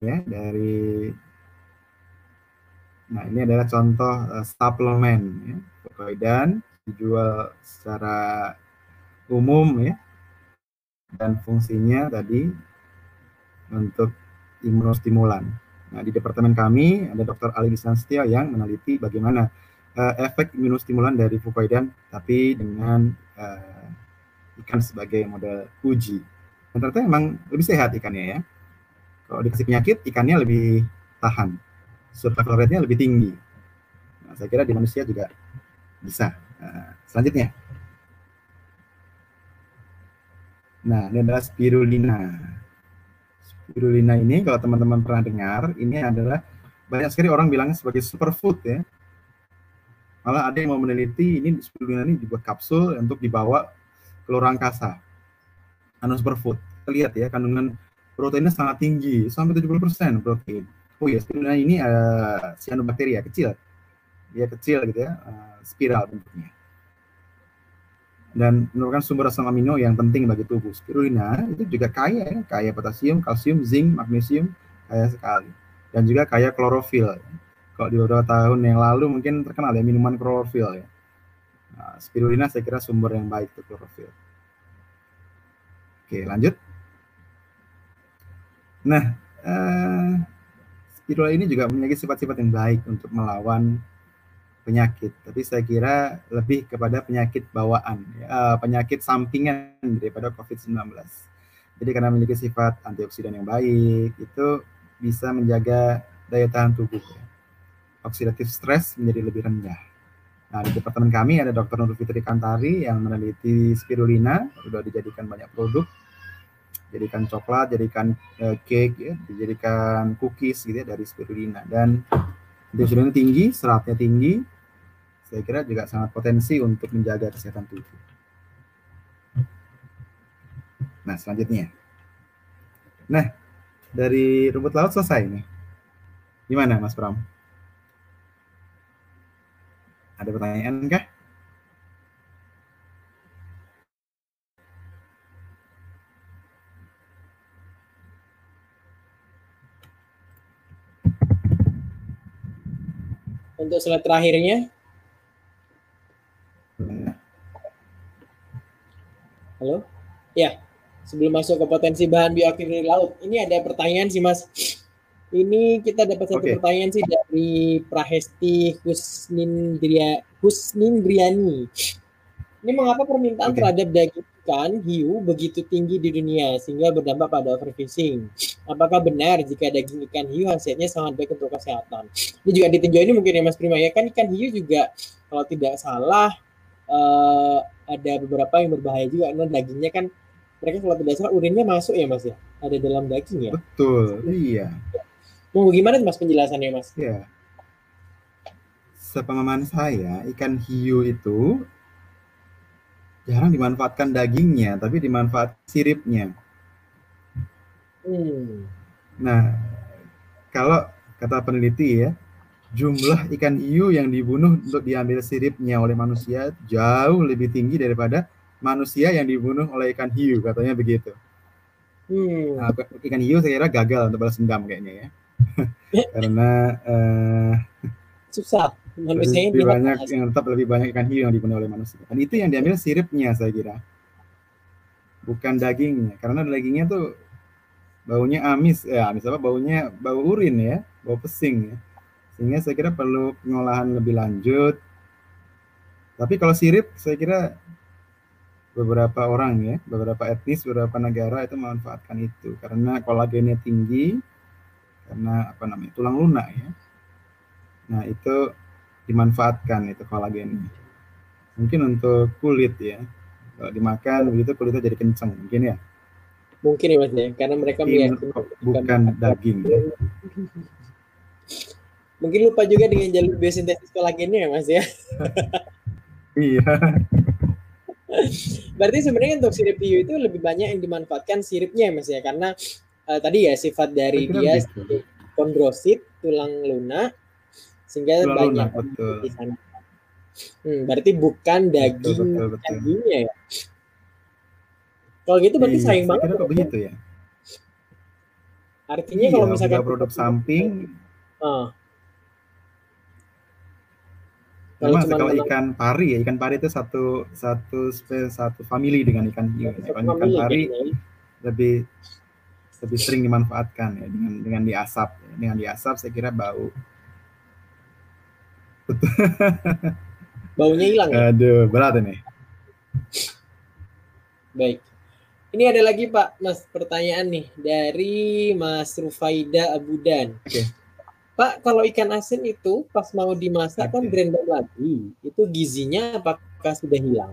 ya dari Nah, ini adalah contoh uh, suplemen ya. Fukoidan dijual secara umum ya dan fungsinya tadi untuk imunostimulan. Nah, di departemen kami ada Dr. Ali Setio yang meneliti bagaimana uh, efek imunostimulan dari fukoidan tapi dengan uh, ikan sebagai model uji. Dan ternyata memang lebih sehat ikannya ya. Kalau dikasih penyakit, ikannya lebih tahan. Survival rate-nya lebih tinggi. Nah, saya kira di manusia juga bisa. Uh, selanjutnya. Nah, ini adalah spirulina. Spirulina ini kalau teman-teman pernah dengar, ini adalah banyak sekali orang bilangnya sebagai superfood ya. Malah ada yang mau meneliti ini spirulina ini dibuat kapsul untuk dibawa ke luar angkasa. Anu superfood. Kita lihat ya, kandungan proteinnya sangat tinggi, sampai 70% protein. Oh ya, spirulina ini uh, cyanobacteria kecil. Dia kecil gitu ya, uh, spiral bentuknya. Dan merupakan sumber asam amino yang penting bagi tubuh. Spirulina itu juga kaya ya, kaya potasium, kalsium, zinc, magnesium, kaya sekali. Dan juga kaya klorofil. Kalau di beberapa tahun yang lalu mungkin terkenal ya minuman klorofil ya. Nah, spirulina saya kira sumber yang baik untuk klorofil. Oke, lanjut. Nah, eh, spirulina ini juga memiliki sifat-sifat yang baik untuk melawan penyakit, tapi saya kira lebih kepada penyakit bawaan, ya, penyakit sampingan daripada COVID-19. Jadi karena memiliki sifat antioksidan yang baik, itu bisa menjaga daya tahan tubuh. Ya. Oksidatif stres menjadi lebih rendah. Nah, di departemen kami ada Dr. Nur Fitri Kantari yang meneliti spirulina, sudah dijadikan banyak produk, jadikan coklat, jadikan uh, cake, ya, dijadikan cookies gitu ya dari spirulina. Dan antioksidannya tinggi, seratnya tinggi, saya kira juga sangat potensi untuk menjaga kesehatan tubuh. Nah, selanjutnya. Nah, dari rumput laut selesai nih. Gimana, Mas Pram? Ada pertanyaan kah? Untuk slide terakhirnya, Halo? Ya, sebelum masuk ke potensi bahan bioaktif dari laut, ini ada pertanyaan sih Mas. Ini kita dapat satu okay. pertanyaan sih dari Prahesti Husnindria Husnindriani. Ini mengapa permintaan okay. terhadap daging ikan hiu begitu tinggi di dunia sehingga berdampak pada overfishing? Apakah benar jika daging ikan hiu hasilnya sangat baik untuk kesehatan? Ini juga ditinjau ini mungkin ya Mas Prima ya. Kan ikan hiu juga kalau tidak salah uh, ada beberapa yang berbahaya juga. Karena dagingnya kan mereka kalau tidak salah urinnya masuk ya mas ya? Ada dalam daging ya? Betul iya. Mau gimana mas penjelasannya mas? Ya sepemahaman saya ikan hiu itu jarang dimanfaatkan dagingnya tapi dimanfaat siripnya hmm. nah kalau kata peneliti ya jumlah ikan hiu yang dibunuh untuk diambil siripnya oleh manusia jauh lebih tinggi daripada manusia yang dibunuh oleh ikan hiu katanya begitu. Hmm. Nah, ikan hiu saya kira gagal untuk balas dendam kayaknya ya, karena uh, susah. Manusia lebih banyak yang tetap lebih banyak ikan hiu yang dibunuh oleh manusia. Dan itu yang diambil siripnya saya kira, bukan dagingnya, karena dagingnya tuh baunya amis, ya amis apa? Baunya bau urin ya, bau pesing ya sehingga saya kira perlu pengolahan lebih lanjut. Tapi kalau sirip, saya kira beberapa orang ya, beberapa etnis, beberapa negara itu memanfaatkan itu karena kolagennya tinggi, karena apa namanya tulang lunak ya. Nah itu dimanfaatkan itu kolagennya. Mungkin untuk kulit ya, kalau dimakan begitu kulitnya jadi kencang mungkin ya. Mungkin ya mas ya, karena mereka meyakini bukan daging ya. Mungkin lupa juga dengan jalur biosintesis kolagennya ya Mas ya. iya. Berarti sebenarnya untuk sirip hiu itu lebih banyak yang dimanfaatkan siripnya ya Mas ya karena uh, tadi ya sifat dari dia gitu. kondrosit tulang lunak sehingga tulang banyak betul. di sana. Hmm, berarti bukan daging betul, betul, betul. dagingnya ya. Kalau gitu berarti iya, sayang banget. Kok begitu ya? Artinya iya, kalau misalkan produk samping uh, Memang kalau ikan pari ya, ikan pari itu satu satu satu family dengan ikan hiu. Ikan, ikan pari ya. lebih lebih sering dimanfaatkan ya dengan dengan diasap. Dengan diasap saya kira bau. Baunya hilang. Ya? Aduh, berat ini. Baik. Ini ada lagi Pak, Mas pertanyaan nih dari Mas Rufaida Abudan. Oke. Okay. Pak, kalau ikan asin itu pas mau dimasak kan berendam lagi, itu gizinya apakah sudah hilang?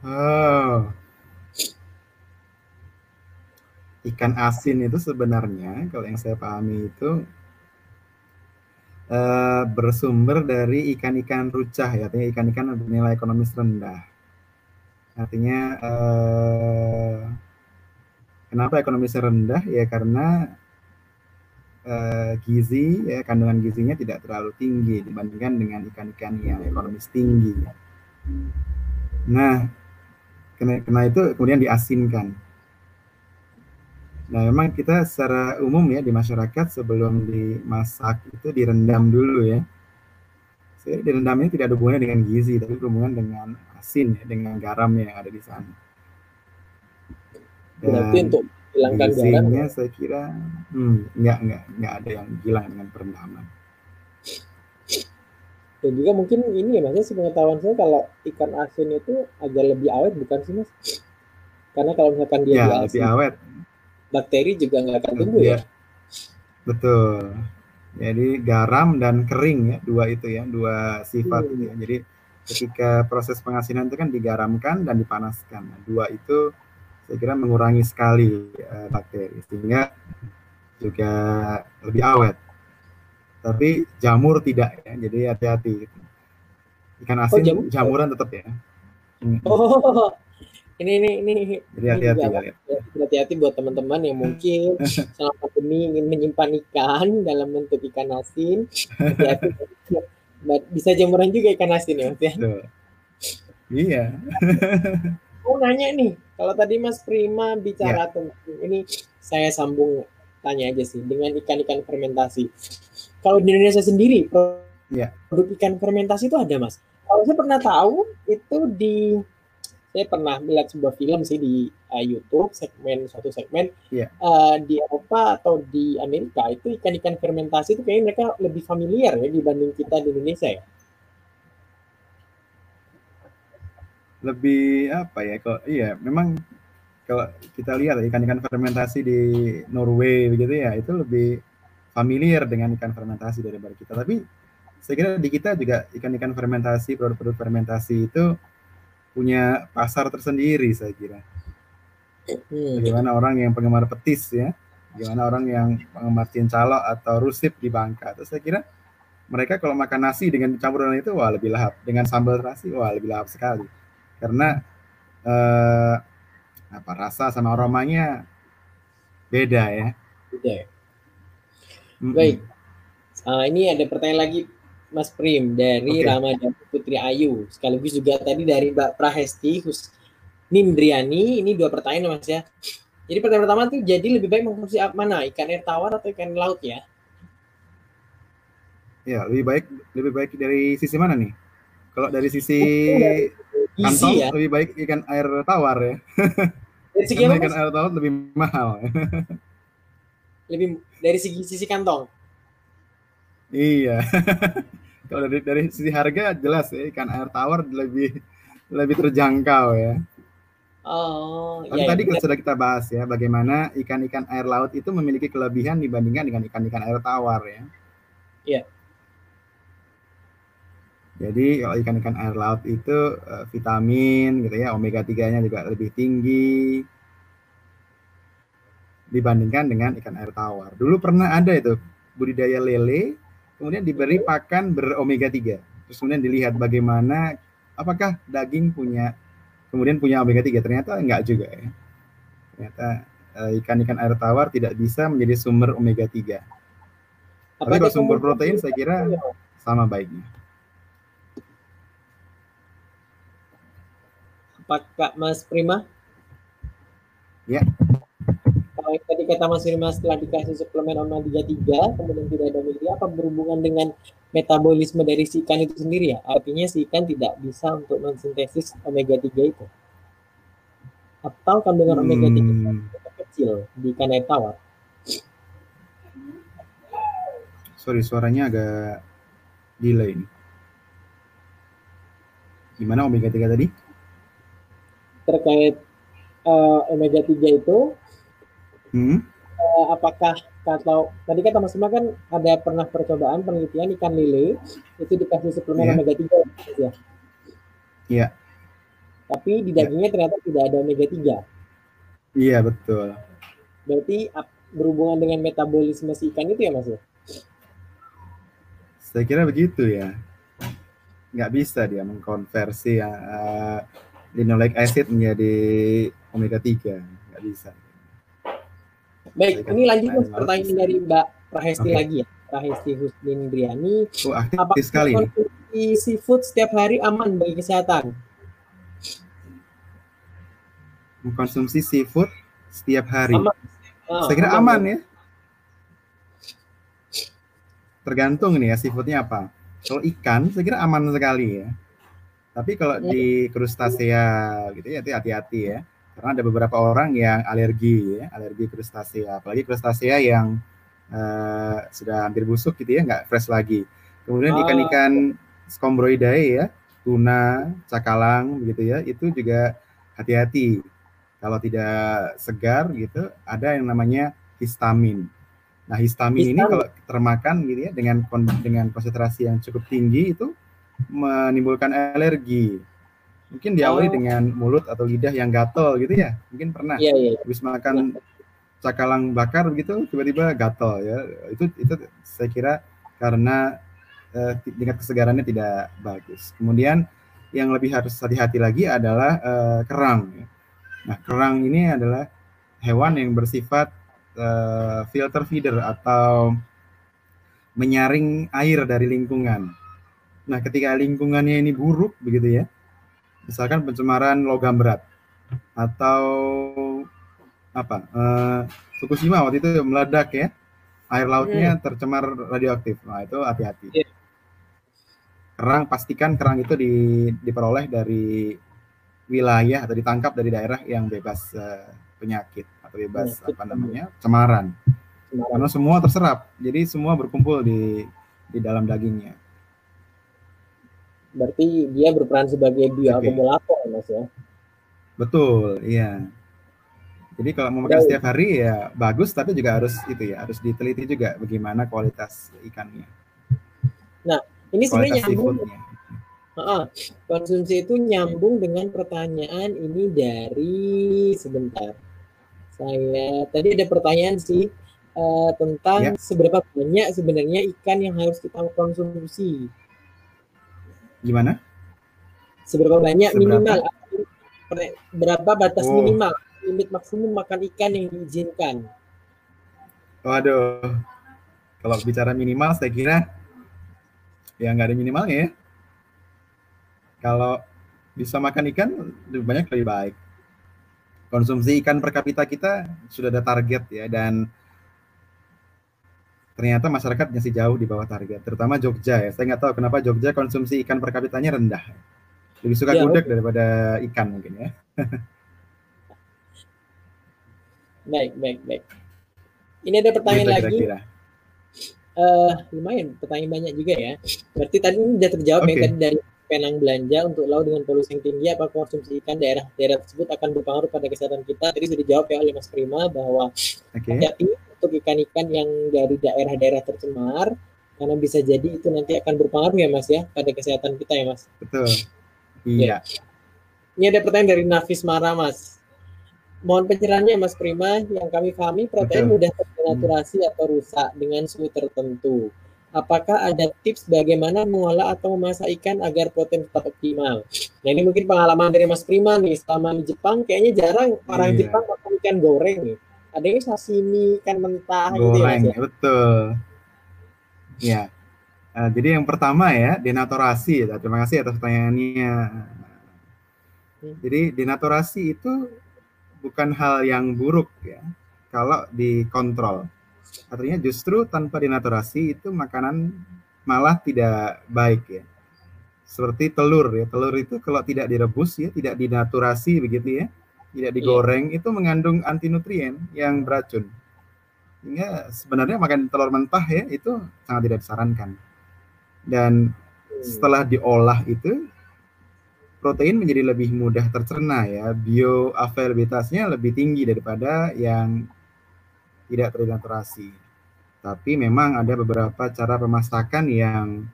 Oh. Ikan asin itu sebenarnya kalau yang saya pahami itu uh, bersumber dari ikan-ikan rucah ya, artinya ikan-ikan bernilai ekonomis rendah. Artinya uh, Kenapa ekonomisnya rendah? Ya karena uh, gizi ya kandungan gizinya tidak terlalu tinggi dibandingkan dengan ikan-ikan yang ekonomis tinggi. Nah, kena, kena itu kemudian diasinkan. Nah, memang kita secara umum ya di masyarakat sebelum dimasak itu direndam dulu ya. Saya direndamnya tidak ada hubungannya dengan gizi, tapi berhubungan dengan asin ya, dengan garam yang ada di sana. Dan Berarti untuk hilangkan garam ya? saya kira hmm, nggak nggak nggak ada yang hilang dengan perendaman. Dan juga mungkin ini ya mas, sepengetahuan saya kalau ikan asin itu agak lebih awet bukan sih mas? Karena kalau misalkan dia ya, lebih awet, bakteri juga nggak akan tumbuh ya. Betul. Jadi garam dan kering ya dua itu ya dua sifat hmm. ya. Jadi ketika proses pengasinan itu kan digaramkan dan dipanaskan. Nah, dua itu saya kira mengurangi sekali uh, bakteri sehingga juga lebih awet. Tapi jamur tidak ya. Jadi hati-hati. Ikan asin oh, jamur? jamuran tetap ya. Oh, ini ini ini. Jadi hati-hati ya, hati-hati buat teman-teman yang mungkin selama pandemi ingin menyimpan ikan dalam bentuk ikan asin. Hati-hati. Bisa jamuran juga ikan asin ya mas ya. Iya. Mau nanya nih kalau tadi mas Prima bicara ya. tentang ini saya sambung tanya aja sih dengan ikan-ikan fermentasi. Kalau di Indonesia sendiri ya. produk ikan fermentasi itu ada mas? Kalau saya pernah tahu itu di saya pernah melihat sebuah film sih di uh, YouTube segmen satu segmen yeah. Iya. uh, di Eropa atau di Amerika itu ikan-ikan fermentasi itu kayaknya mereka lebih familiar ya dibanding kita di Indonesia ya. Lebih apa ya kok iya memang kalau kita lihat ikan-ikan fermentasi di Norway begitu ya itu lebih familiar dengan ikan fermentasi daripada kita tapi saya kira di kita juga ikan-ikan fermentasi produk-produk fermentasi itu punya pasar tersendiri saya kira. Hmm. Bagaimana orang yang penggemar petis ya, bagaimana orang yang penggemar cincalo atau rusip di Bangka. Terus saya kira mereka kalau makan nasi dengan campuran itu wah lebih lahap, dengan sambal terasi wah lebih lahap sekali. Karena eh, apa rasa sama aromanya beda ya. Beda. Ya? Baik. Uh, ini ada pertanyaan lagi Mas Prim dari okay. Ramadan Putri Ayu sekaligus juga tadi dari Mbak Prahesti Hus Nindriani ini dua pertanyaan Mas ya. Jadi pertanyaan pertama tuh jadi lebih baik mengkonsumsi mana ikan air tawar atau ikan laut ya? Ya lebih baik lebih baik dari sisi mana nih? Kalau dari sisi kantong ya? lebih baik ikan air tawar ya. Dari segi ikan air tawar lebih mahal. lebih dari segi sisi kantong. Iya. Kalau dari dari sisi harga jelas ya ikan air tawar lebih lebih terjangkau ya. Oh, Tapi ya, tadi ya. sudah kita bahas ya bagaimana ikan-ikan air laut itu memiliki kelebihan dibandingkan dengan ikan-ikan air tawar ya. Iya. Jadi kalau ikan-ikan air laut itu uh, vitamin gitu ya, omega 3-nya juga lebih tinggi dibandingkan dengan ikan air tawar. Dulu pernah ada itu budidaya lele kemudian diberi pakan beromega 3. Terus kemudian dilihat bagaimana apakah daging punya kemudian punya omega 3. Ternyata enggak juga ya. Ternyata eh, ikan-ikan air tawar tidak bisa menjadi sumber omega 3. Tapi kalau sumber protein saya kira sama baiknya. Apakah Mas Prima? Ya kata Mas Firman setelah dikasih suplemen omega 3 kemudian tidak ada omega apa berhubungan dengan metabolisme dari si ikan itu sendiri ya? Artinya si ikan tidak bisa untuk mensintesis omega 3 itu. Atau kandungan hmm. omega 3 kecil di ikan air tawar? Sorry, suaranya agak delay. Gimana omega 3 tadi? Terkait uh, omega 3 itu Hmm. Uh, apakah kalau tadi kata Mas Uma kan ada pernah percobaan penelitian ikan lele itu dikasih suplemen yeah. omega 3 ya? Iya. Yeah. Tapi di dagingnya yeah. ternyata tidak ada omega 3. Iya, yeah, betul. Berarti berhubungan dengan metabolisme si ikan itu ya Mas ya? Saya kira begitu ya. Nggak bisa dia mengkonversi uh, linoleic acid menjadi omega 3. Nggak bisa. Baik, ini lanjut mas pertanyaan dari Mbak Prahesti Oke. lagi ya. Prahesti Husnin Briani. Oh, aktif Apakah sekali konsumsi seafood setiap hari aman bagi kesehatan? Mengkonsumsi seafood setiap hari. Aman. Ah, Saya kira aman ya. Tergantung nih ya seafoodnya apa. Kalau ikan, saya kira aman sekali ya. Tapi kalau Hmm. di crustacea gitu ya, itu hati-hati ya. Karena ada beberapa orang yang alergi ya, alergi crustacea. Apalagi crustacea yang eh, sudah hampir busuk gitu ya, nggak fresh lagi. Kemudian Ah. ikan-ikan Scombroidae ya, tuna, cakalang begitu ya, itu juga hati-hati. Kalau tidak segar gitu, ada yang namanya histamin. Nah, histamin, ini Histamin. kalau termakan gitu ya dengan dengan konsentrasi yang cukup tinggi itu menimbulkan alergi. Mungkin diawali Oh. dengan mulut atau lidah yang gatel gitu ya. Mungkin pernah Iya, iya. habis makan cakalang bakar begitu tiba-tiba gatel ya. Itu itu saya kira karena eh, tingkat kesegarannya tidak bagus. Kemudian yang lebih harus hati-hati lagi adalah eh, kerang. ya. Nah, kerang ini adalah hewan yang bersifat eh, filter feeder atau menyaring air dari lingkungan. Nah, ketika lingkungannya ini buruk begitu ya, misalkan pencemaran logam berat atau apa eh, Fukushima waktu itu meledak ya, air lautnya tercemar radioaktif. Nah, itu hati-hati. Iya. Kerang pastikan kerang itu di- diperoleh dari wilayah atau ditangkap dari daerah yang bebas eh, penyakit atau bebas Penyakit. apa namanya cemaran. Kemarin. Karena semua terserap, jadi semua berkumpul di di dalam dagingnya. Berarti dia berperan sebagai bioakumulator, Mas ya. Betul, iya. Jadi kalau mau makan setiap hari ya bagus, tapi juga harus itu ya, harus diteliti juga bagaimana kualitas ikannya, Ini sebenarnya nyambung. Heeh. konsumsi itu nyambung dengan pertanyaan ini dari sebentar. Saya tadi ada pertanyaan sih eh, tentang Ya. seberapa banyak sebenarnya ikan yang harus kita konsumsi. Gimana? Seberapa banyak Seberapa? minimal berapa batas Oh. minimal limit maksimum makan ikan yang diizinkan. Waduh, kalau bicara minimal saya kira ya nggak ada minimalnya ya. Kalau bisa makan ikan lebih banyak lebih baik. Konsumsi ikan per kapita kita sudah ada target ya dan ternyata masyarakat masih jauh di bawah target, terutama Jogja ya. Saya nggak tahu kenapa Jogja konsumsi ikan per kapitanya rendah. Lebih suka Ya, gudeg daripada ikan mungkin ya. Baik, baik, baik. Ini ada pertanyaan Gitu lagi. kira-kira. Eh, lumayan pertanyaan banyak juga ya. Berarti tadi ini sudah terjawab ya Oke. tadi dari Penang belanja untuk laut dengan polusi yang tinggi apa konsumsi ikan daerah-daerah tersebut akan berpengaruh pada kesehatan kita. Tadi sudah dijawab ya oleh Mas Prima bahwa Oke. hati-hati untuk ikan-ikan yang dari daerah-daerah tercemar karena bisa jadi itu nanti akan berpengaruh ya Mas ya pada kesehatan kita ya Mas. Betul. Iya. Ini ada pertanyaan dari Nafis Mara Mas. Mohon pencerahannya Mas Prima, yang kami pahami protein Betul. mudah terdenaturasi atau rusak dengan suhu tertentu. Apakah ada tips bagaimana mengolah atau memasak ikan agar protein tetap optimal? Nah ini mungkin pengalaman dari Mas Prima nih, selama di Jepang kayaknya jarang orang Iya. Jepang makan ikan goreng nih. Ada yang sashimi, ikan mentah gitu ya goreng ya. betul ya Eh, jadi yang pertama ya denaturasi ya. terima kasih atas pertanyaannya Hmm. jadi denaturasi itu bukan hal yang buruk ya kalau dikontrol artinya justru tanpa denaturasi itu makanan malah tidak baik ya seperti telur ya telur itu kalau tidak direbus ya tidak dinaturasi begitu ya tidak digoreng itu mengandung antinutrien yang beracun. Sehingga sebenarnya makan telur mentah ya itu sangat tidak disarankan. Dan Hmm. setelah diolah itu protein menjadi lebih mudah tercerna ya. Bioavailabilitasnya lebih tinggi daripada yang tidak terdenaturasi tapi memang ada beberapa cara pemasakan yang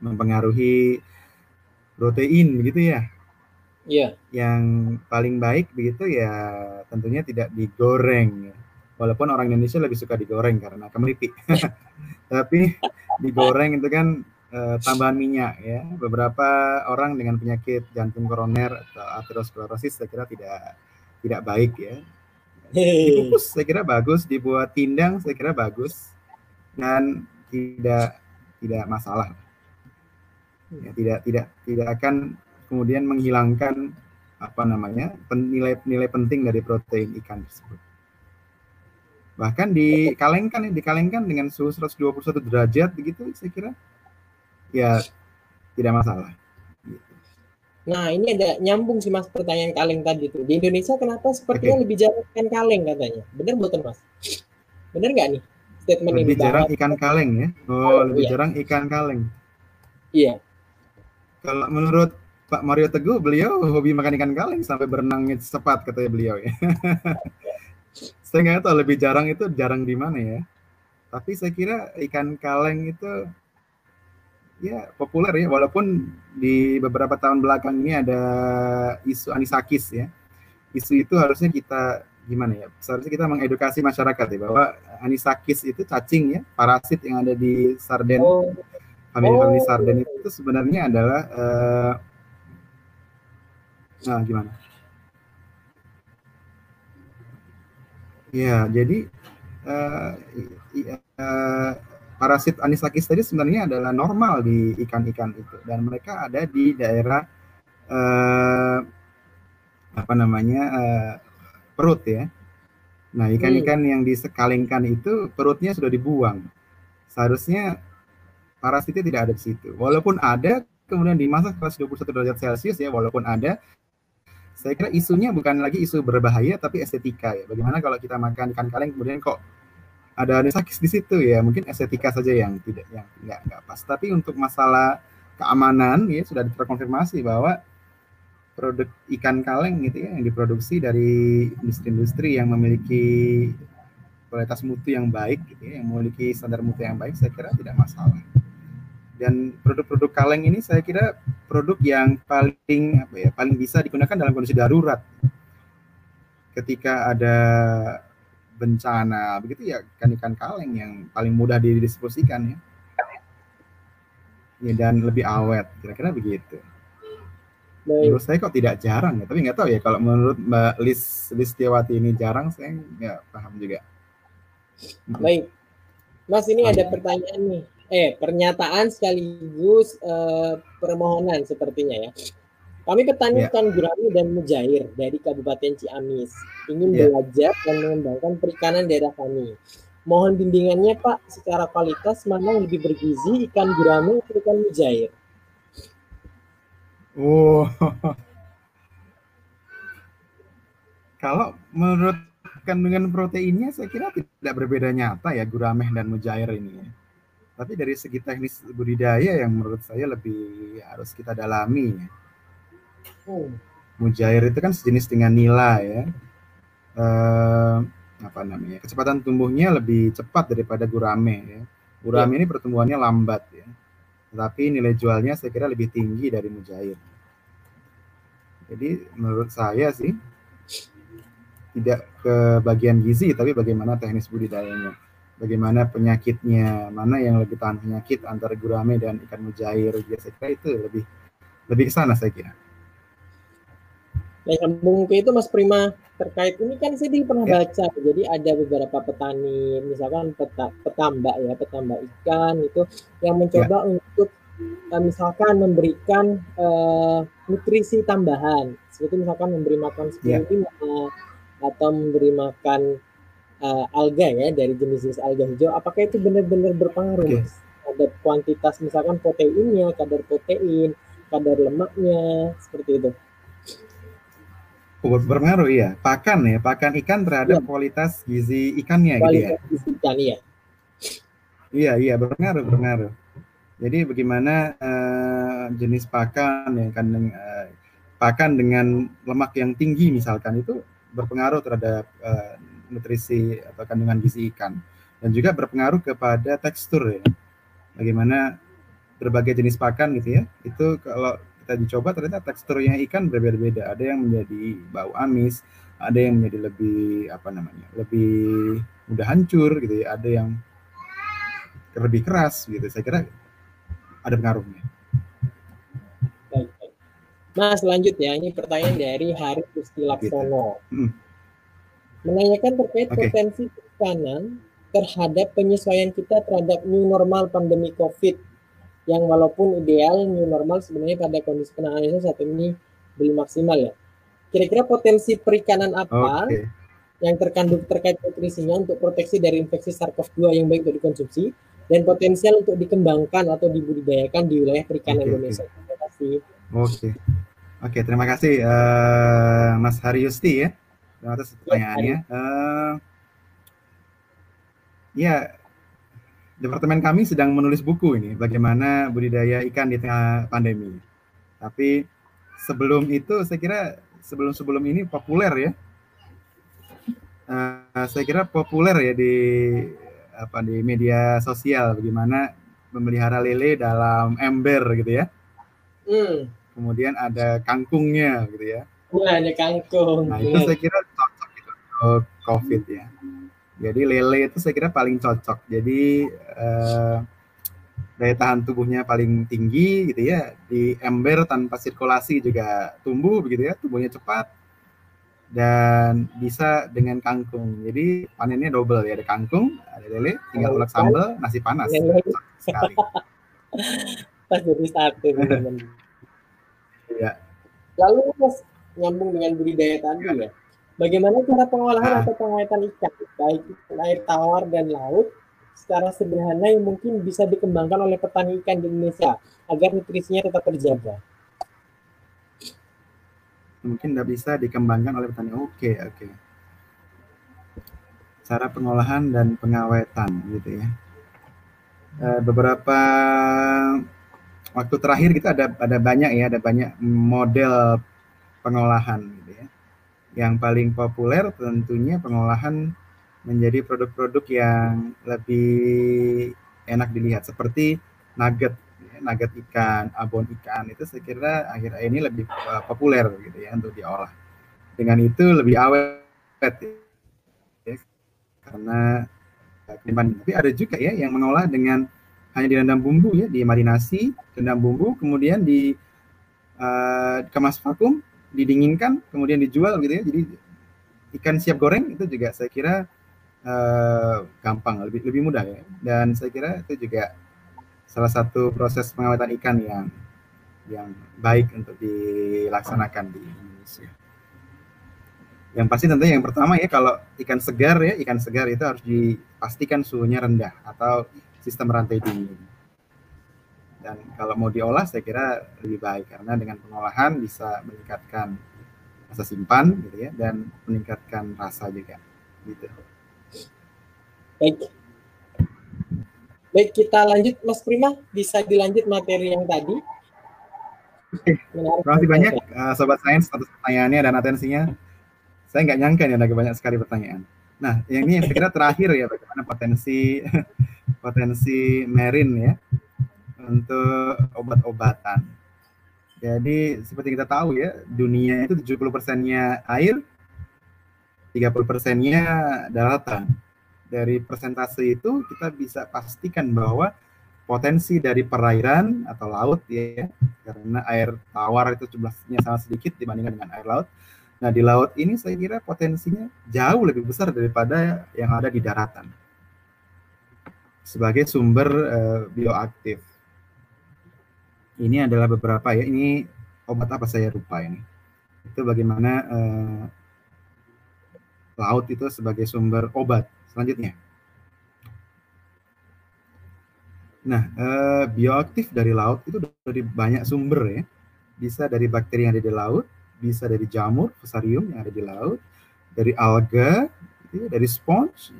mempengaruhi protein begitu ya Iya. yang paling baik begitu ya tentunya tidak digoreng ya. Walaupun orang Indonesia lebih suka digoreng karena kemeripik. Tapi digoreng itu kan eh, tambahan minyak ya. Beberapa orang dengan penyakit jantung koroner atau aterosklerosis saya kira tidak tidak baik ya. Dikukus saya kira bagus, dibuat pindang saya kira bagus. dan tidak tidak masalah. Ya, tidak tidak tidak akan kemudian menghilangkan apa namanya nilai-nilai penting dari protein ikan tersebut. Bahkan dikalengkan dikalengkan dengan suhu 121 derajat begitu saya kira ya tidak masalah. Nah, ini ada nyambung sih Mas pertanyaan kaleng tadi itu. Di Indonesia kenapa sepertinya okay. lebih jarang ikan kaleng katanya? Benar betul Mas? Benar nggak nih statement lebih ini? Lebih jarang ikan kaleng ya? Oh, oh lebih iya. jarang ikan kaleng. Iya. Kalau menurut Pak Mario Teguh, beliau hobi makan ikan kaleng sampai berenang cepat katanya beliau ya. saya nggak tahu lebih jarang itu jarang di mana ya. Tapi saya kira ikan kaleng itu ya populer ya walaupun di beberapa tahun belakang ini ada isu anisakis ya isu itu harusnya kita gimana ya seharusnya kita mengedukasi masyarakat ya bahwa anisakis itu cacing ya parasit yang ada di sarden oh. oh. sarden itu sebenarnya adalah uh, nah gimana ya jadi uh, uh, parasit anisakis tadi sebenarnya adalah normal di ikan-ikan itu dan mereka ada di daerah uh, apa namanya uh, perut ya. Nah ikan-ikan hmm. yang disekalingkan itu perutnya sudah dibuang. Seharusnya parasitnya tidak ada di situ. Walaupun ada kemudian dimasak 121 derajat Celcius ya, walaupun ada, saya kira isunya bukan lagi isu berbahaya tapi estetika ya. Bagaimana kalau kita makan ikan kaleng kemudian kok ada anisakis di situ ya? Mungkin estetika saja yang tidak yang nggak nggak pas. Tapi untuk masalah keamanan ya sudah terkonfirmasi bahwa produk ikan kaleng gitu ya yang diproduksi dari industri-industri yang memiliki kualitas mutu yang baik gitu ya yang memiliki standar mutu yang baik saya kira tidak masalah dan produk-produk kaleng ini saya kira produk yang paling apa ya paling bisa digunakan dalam kondisi darurat ketika ada bencana begitu ya ikan-ikan kaleng yang paling mudah didistribusikan ya. ya dan lebih awet kira-kira begitu. Baik. Menurut saya kok tidak jarang ya, tapi nggak tahu ya kalau menurut Mbak Lis Listiawati ini jarang, saya nggak paham juga. Baik, Mas ini ada pertanyaan nih, eh pernyataan sekaligus eh, permohonan sepertinya ya. Kami petani ya. ikan gurami dan mujair dari Kabupaten Ciamis ingin ya. belajar dan mengembangkan perikanan daerah kami. Mohon bimbingannya Pak, secara kualitas mana yang lebih bergizi ikan gurami atau ikan mujair? Oh, kalau menurut kandungan proteinnya saya kira tidak berbeda nyata ya gurameh dan mujair ini. Ya. Tapi dari segi teknis budidaya yang menurut saya lebih harus kita dalami ya Hmm. Mujair itu kan sejenis dengan nila ya. Uh, apa namanya? Kecepatan tumbuhnya lebih cepat daripada gurame ya. Gurame ya. ini pertumbuhannya lambat ya. Tetapi nilai jualnya saya kira lebih tinggi dari mujair. Jadi menurut saya sih tidak ke bagian gizi tapi bagaimana teknis budidayanya. Bagaimana penyakitnya, mana yang lebih tahan penyakit antara gurame dan ikan mujair. Saya kira itu lebih lebih ke sana saya kira. Nah, nyambung ke itu Mas Prima terkait ini kan saya pernah ya. baca jadi ada beberapa petani misalkan peta, petambak ya petambak ikan itu yang mencoba ya. untuk uh, misalkan memberikan uh, nutrisi tambahan seperti misalkan memberi makan seperti ya. uh, atau memberi makan uh, alga ya dari jenis-jenis alga hijau apakah itu benar-benar berpengaruh okay. Mas ada kuantitas misalkan proteinnya kadar protein kadar lemaknya seperti itu berpengaruh ya. Pakan ya, pakan ikan terhadap ya. kualitas gizi ikannya kualitas gitu ya. Gizi ikan iya. Iya, iya berpengaruh, berpengaruh. Jadi bagaimana uh, jenis pakan yang kandung uh, pakan dengan lemak yang tinggi misalkan itu berpengaruh terhadap uh, nutrisi atau kandungan gizi ikan dan juga berpengaruh kepada tekstur ya. Bagaimana berbagai jenis pakan gitu ya. Itu kalau kita dicoba ternyata teksturnya ikan berbeda-beda. Ada yang menjadi bau amis, ada yang menjadi lebih apa namanya, lebih mudah hancur gitu ya. Ada yang lebih keras gitu. Saya kira ada pengaruhnya. Mas lanjut ya, ini pertanyaan dari Hari Gusti Laksono. Hmm. Menanyakan terkait okay. potensi perikanan terhadap penyesuaian kita terhadap new normal pandemi COVID yang walaupun ideal new normal sebenarnya pada kondisi penanganan saat ini belum maksimal ya. Kira-kira potensi perikanan apa okay. yang terkandung terkait nutrisinya untuk proteksi dari infeksi SARS-CoV-2 yang baik untuk dikonsumsi dan potensial untuk dikembangkan atau dibudidayakan di wilayah perikanan okay, Indonesia. Okay. Terima kasih. Oke. Okay. Oke, terima kasih uh, Mas Haryusti ya. Kasih pertanyaannya. Ya, uh, Ya, departemen kami sedang menulis buku ini, bagaimana budidaya ikan di tengah pandemi. Tapi sebelum itu, saya kira sebelum-sebelum ini populer ya. Uh, saya kira populer ya di apa di media sosial bagaimana memelihara lele dalam ember gitu ya. Hmm. Kemudian ada kangkungnya gitu ya. Nah, ada kangkung. Nah, itu saya kira untuk COVID ya. Jadi lele itu saya kira paling cocok. Jadi eh, daya tahan tubuhnya paling tinggi gitu ya. Di ember tanpa sirkulasi juga tumbuh begitu ya, tumbuhnya cepat dan bisa dengan kangkung. Jadi panennya double ya, ada kangkung, ada lele, tinggal ulek sambal, nasi panas. Sekali. Pas jadi satu Iya. Lalu mas nyambung dengan budidaya tadi ya Bagaimana cara pengolahan nah. atau pengawetan ikan, baik air tawar dan laut, secara sederhana yang mungkin bisa dikembangkan oleh petani ikan di Indonesia agar nutrisinya tetap terjaga? Mungkin tidak bisa dikembangkan oleh petani. Oke, oke. Cara pengolahan dan pengawetan, gitu ya. Eh, beberapa waktu terakhir kita ada ada banyak ya, ada banyak model pengolahan yang paling populer tentunya pengolahan menjadi produk-produk yang lebih enak dilihat seperti nugget ya, nugget ikan, abon ikan itu saya kira akhir ini lebih uh, populer gitu ya untuk diolah. Dengan itu lebih awet ya, karena ketimbang tapi ada juga ya yang mengolah dengan hanya direndam bumbu ya, dimarinasi, rendam bumbu, kemudian di uh, kemas vakum didinginkan kemudian dijual gitu ya. Jadi ikan siap goreng itu juga saya kira uh, gampang lebih lebih mudah ya. Dan saya kira itu juga salah satu proses pengawatan ikan yang yang baik untuk dilaksanakan di Indonesia. Yang pasti tentunya yang pertama ya kalau ikan segar ya ikan segar itu harus dipastikan suhunya rendah atau sistem rantai dingin dan kalau mau diolah saya kira lebih baik karena dengan pengolahan bisa meningkatkan masa simpan gitu ya dan meningkatkan rasa juga gitu. Baik. Baik, kita lanjut Mas Prima, bisa dilanjut materi yang tadi. Terima kasih banyak uh, Sobat Sains atas pertanyaannya dan atensinya. Saya nggak nyangka nih ada banyak sekali pertanyaan. Nah, yang ini yang saya kira terakhir ya bagaimana potensi potensi merin ya untuk obat-obatan. Jadi seperti kita tahu ya, dunia itu 70 persennya air, 30 persennya daratan. Dari persentase itu kita bisa pastikan bahwa potensi dari perairan atau laut ya, karena air tawar itu jumlahnya sangat sedikit dibandingkan dengan air laut. Nah di laut ini saya kira potensinya jauh lebih besar daripada yang ada di daratan sebagai sumber uh, bioaktif ini adalah beberapa ya. Ini obat apa saya lupa ini. Itu bagaimana eh, laut itu sebagai sumber obat. Selanjutnya. Nah, eh, bioaktif dari laut itu dari banyak sumber ya. Bisa dari bakteri yang ada di laut, bisa dari jamur, fusarium yang ada di laut, dari alga, ya, dari sponge,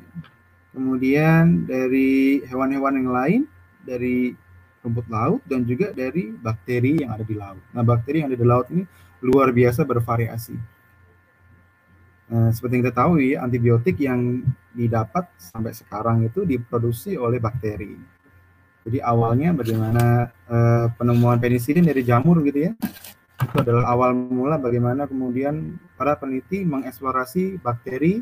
kemudian dari hewan-hewan yang lain, dari rumput laut dan juga dari bakteri yang ada di laut. Nah, bakteri yang ada di laut ini luar biasa bervariasi. Nah, seperti yang kita tahu ya, antibiotik yang didapat sampai sekarang itu diproduksi oleh bakteri. Jadi awalnya bagaimana uh, penemuan penisilin dari jamur gitu ya. Itu adalah awal mula bagaimana kemudian para peneliti mengeksplorasi bakteri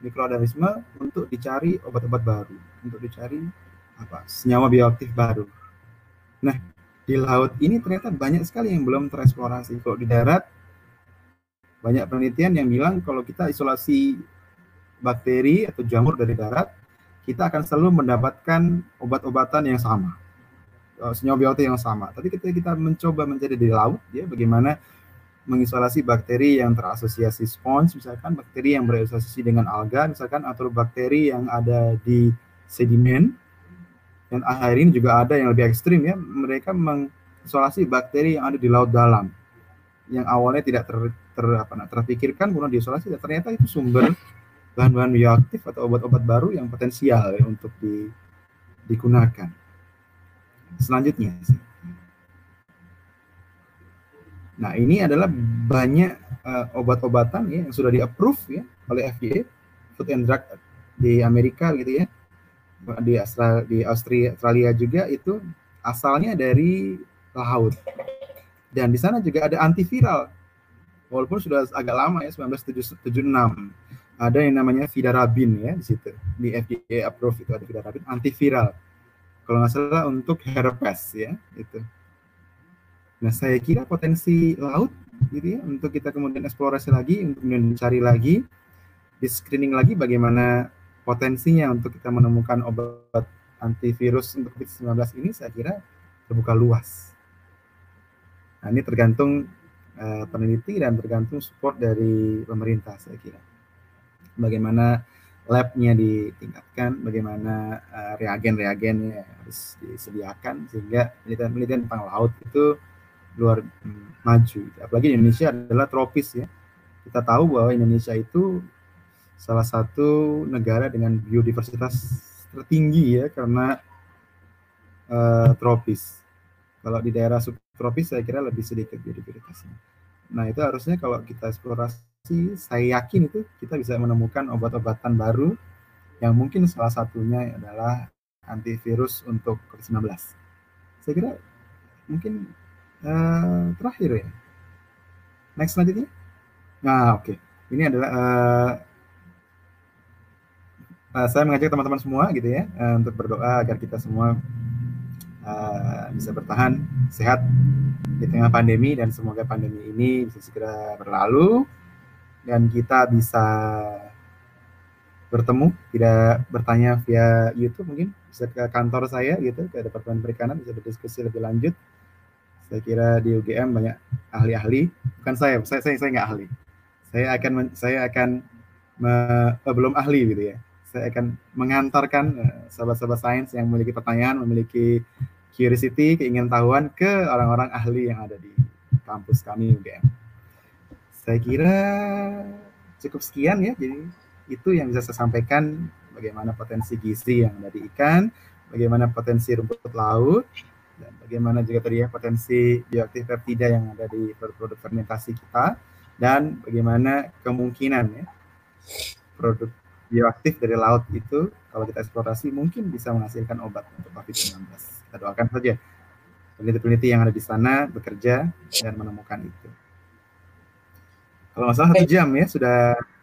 mikroorganisme untuk dicari obat-obat baru, untuk dicari apa senyawa bioaktif baru. Nah, di laut ini ternyata banyak sekali yang belum tereksplorasi. Kalau di darat, banyak penelitian yang bilang kalau kita isolasi bakteri atau jamur dari darat, kita akan selalu mendapatkan obat-obatan yang sama, eh, senyawa biotik yang sama. Tapi ketika kita mencoba mencari di laut, ya bagaimana mengisolasi bakteri yang terasosiasi spons, misalkan bakteri yang berasosiasi dengan alga, misalkan atau bakteri yang ada di sedimen. Dan akhir ini juga ada yang lebih ekstrim ya, mereka mengisolasi bakteri yang ada di laut dalam, yang awalnya tidak ter, ter apa, terpikirkan, kemudian diisolasi, ternyata itu sumber bahan-bahan bioaktif atau obat-obat baru yang potensial ya, untuk di, digunakan. Selanjutnya. Nah, ini adalah banyak uh, obat-obatan ya yang sudah di-approve ya oleh FDA, Food and Drug di Amerika gitu ya. Di Australia, di Australia juga itu asalnya dari laut. Dan di sana juga ada antiviral. Walaupun sudah agak lama ya 1976 ada yang namanya Vidarabin ya di situ di FDA approve itu ada Vidarabin antiviral kalau nggak salah untuk herpes ya itu nah saya kira potensi laut gitu ya untuk kita kemudian eksplorasi lagi untuk kemudian mencari lagi di screening lagi bagaimana potensinya untuk kita menemukan obat antivirus untuk COVID-19 ini saya kira terbuka luas. Nah, ini tergantung uh, peneliti dan tergantung support dari pemerintah saya kira bagaimana labnya ditingkatkan, bagaimana uh, reagen-reagennya harus disediakan sehingga penelitian-penelitian tentang laut itu luar hmm, maju. Apalagi Indonesia adalah tropis ya. Kita tahu bahwa Indonesia itu salah satu negara dengan biodiversitas tertinggi ya karena uh, tropis. Kalau di daerah subtropis saya kira lebih sedikit biodiversitasnya. Nah itu harusnya kalau kita eksplorasi saya yakin itu kita bisa menemukan obat-obatan baru yang mungkin salah satunya adalah antivirus untuk COVID-19. Saya kira mungkin uh, terakhir ya. Next selanjutnya. Nah, oke. Okay. Ini adalah uh, uh, saya mengajak teman-teman semua gitu ya uh, untuk berdoa agar kita semua uh, bisa bertahan sehat di tengah pandemi dan semoga pandemi ini bisa segera berlalu dan kita bisa bertemu, tidak bertanya via YouTube mungkin bisa ke kantor saya gitu, ke Departemen Perikanan bisa berdiskusi lebih lanjut. Saya kira di UGM banyak ahli-ahli, bukan saya, saya saya nggak ahli. Saya akan saya akan me, eh, belum ahli gitu ya. Saya akan mengantarkan eh, sahabat-sahabat sains yang memiliki pertanyaan, memiliki curiosity, keingin tahuan ke orang-orang ahli yang ada di kampus kami UGM saya kira cukup sekian ya. Jadi itu yang bisa saya sampaikan bagaimana potensi gizi yang ada di ikan, bagaimana potensi rumput laut, dan bagaimana juga tadi ya potensi bioaktif peptida yang ada di produk-produk fermentasi kita, dan bagaimana kemungkinan ya produk bioaktif dari laut itu kalau kita eksplorasi mungkin bisa menghasilkan obat untuk COVID-19. Kita doakan saja peneliti-peneliti yang ada di sana bekerja dan menemukan itu. Kalau nggak salah satu jam ya sudah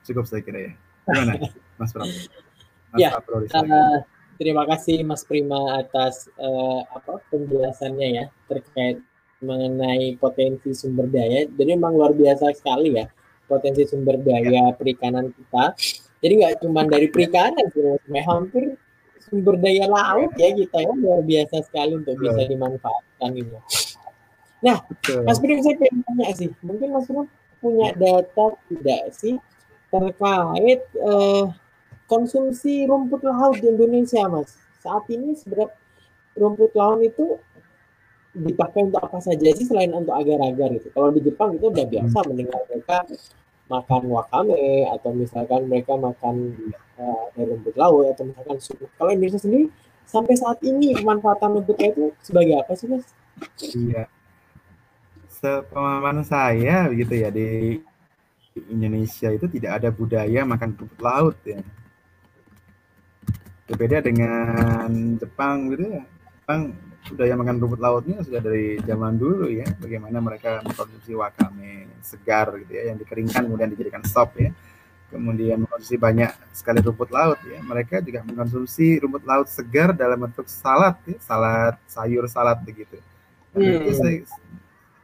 cukup saya kira ya. Gimana, Mas Pram? Mas ya, uh, terima kasih Mas Prima atas uh, apa penjelasannya ya terkait mengenai potensi sumber daya. Jadi memang luar biasa sekali ya potensi sumber daya ya. perikanan kita. Jadi nggak cuma dari perikanan, hampir sumber daya laut ya kita ya luar biasa sekali untuk bisa dimanfaatkan ini. Nah, Mas Prima saya pengen tanya sih, mungkin Mas Prima punya data tidak sih terkait uh, konsumsi rumput laut di Indonesia, Mas? Saat ini sebenarnya rumput laut itu dipakai untuk apa saja sih selain untuk agar-agar itu? Kalau di Jepang itu udah biasa hmm. mendengar mereka makan wakame atau misalkan mereka makan uh, rumput laut atau misalkan sup. Kalau Indonesia sendiri sampai saat ini pemanfaatan rumputnya itu sebagai apa sih, Mas? Iya sepemahaman saya gitu ya di Indonesia itu tidak ada budaya makan rumput laut ya. Berbeda dengan Jepang gitu ya. Jepang budaya makan rumput lautnya sudah dari zaman dulu ya. Bagaimana mereka mengkonsumsi wakame segar gitu ya yang dikeringkan kemudian dijadikan sop ya. Kemudian mengkonsumsi banyak sekali rumput laut ya. Mereka juga mengkonsumsi rumput laut segar dalam bentuk salad ya, salad sayur salad begitu. Hmm. Itu saya,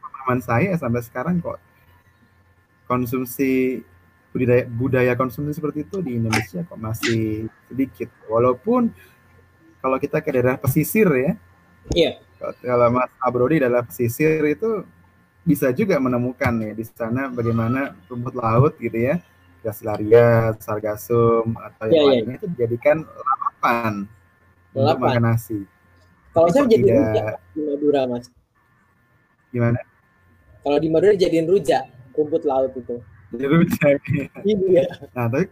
pengalaman saya sampai sekarang kok konsumsi budaya budaya konsumsi seperti itu di Indonesia kok masih sedikit. Walaupun kalau kita ke daerah pesisir ya, Iya. kalau Mas Abrodi adalah pesisir itu bisa juga menemukan ya di sana bagaimana rumput laut gitu ya, Gracilaria, sargasum atau yang Iya, iya. lainnya itu dijadikan lalapan untuk makan nasi. Kalau saya jadi tidak- rujak di Madura, Mas. Gimana? Kalau di Madura jadiin rujak rumput laut itu. Jadi rujak. Iya. Nah, tapi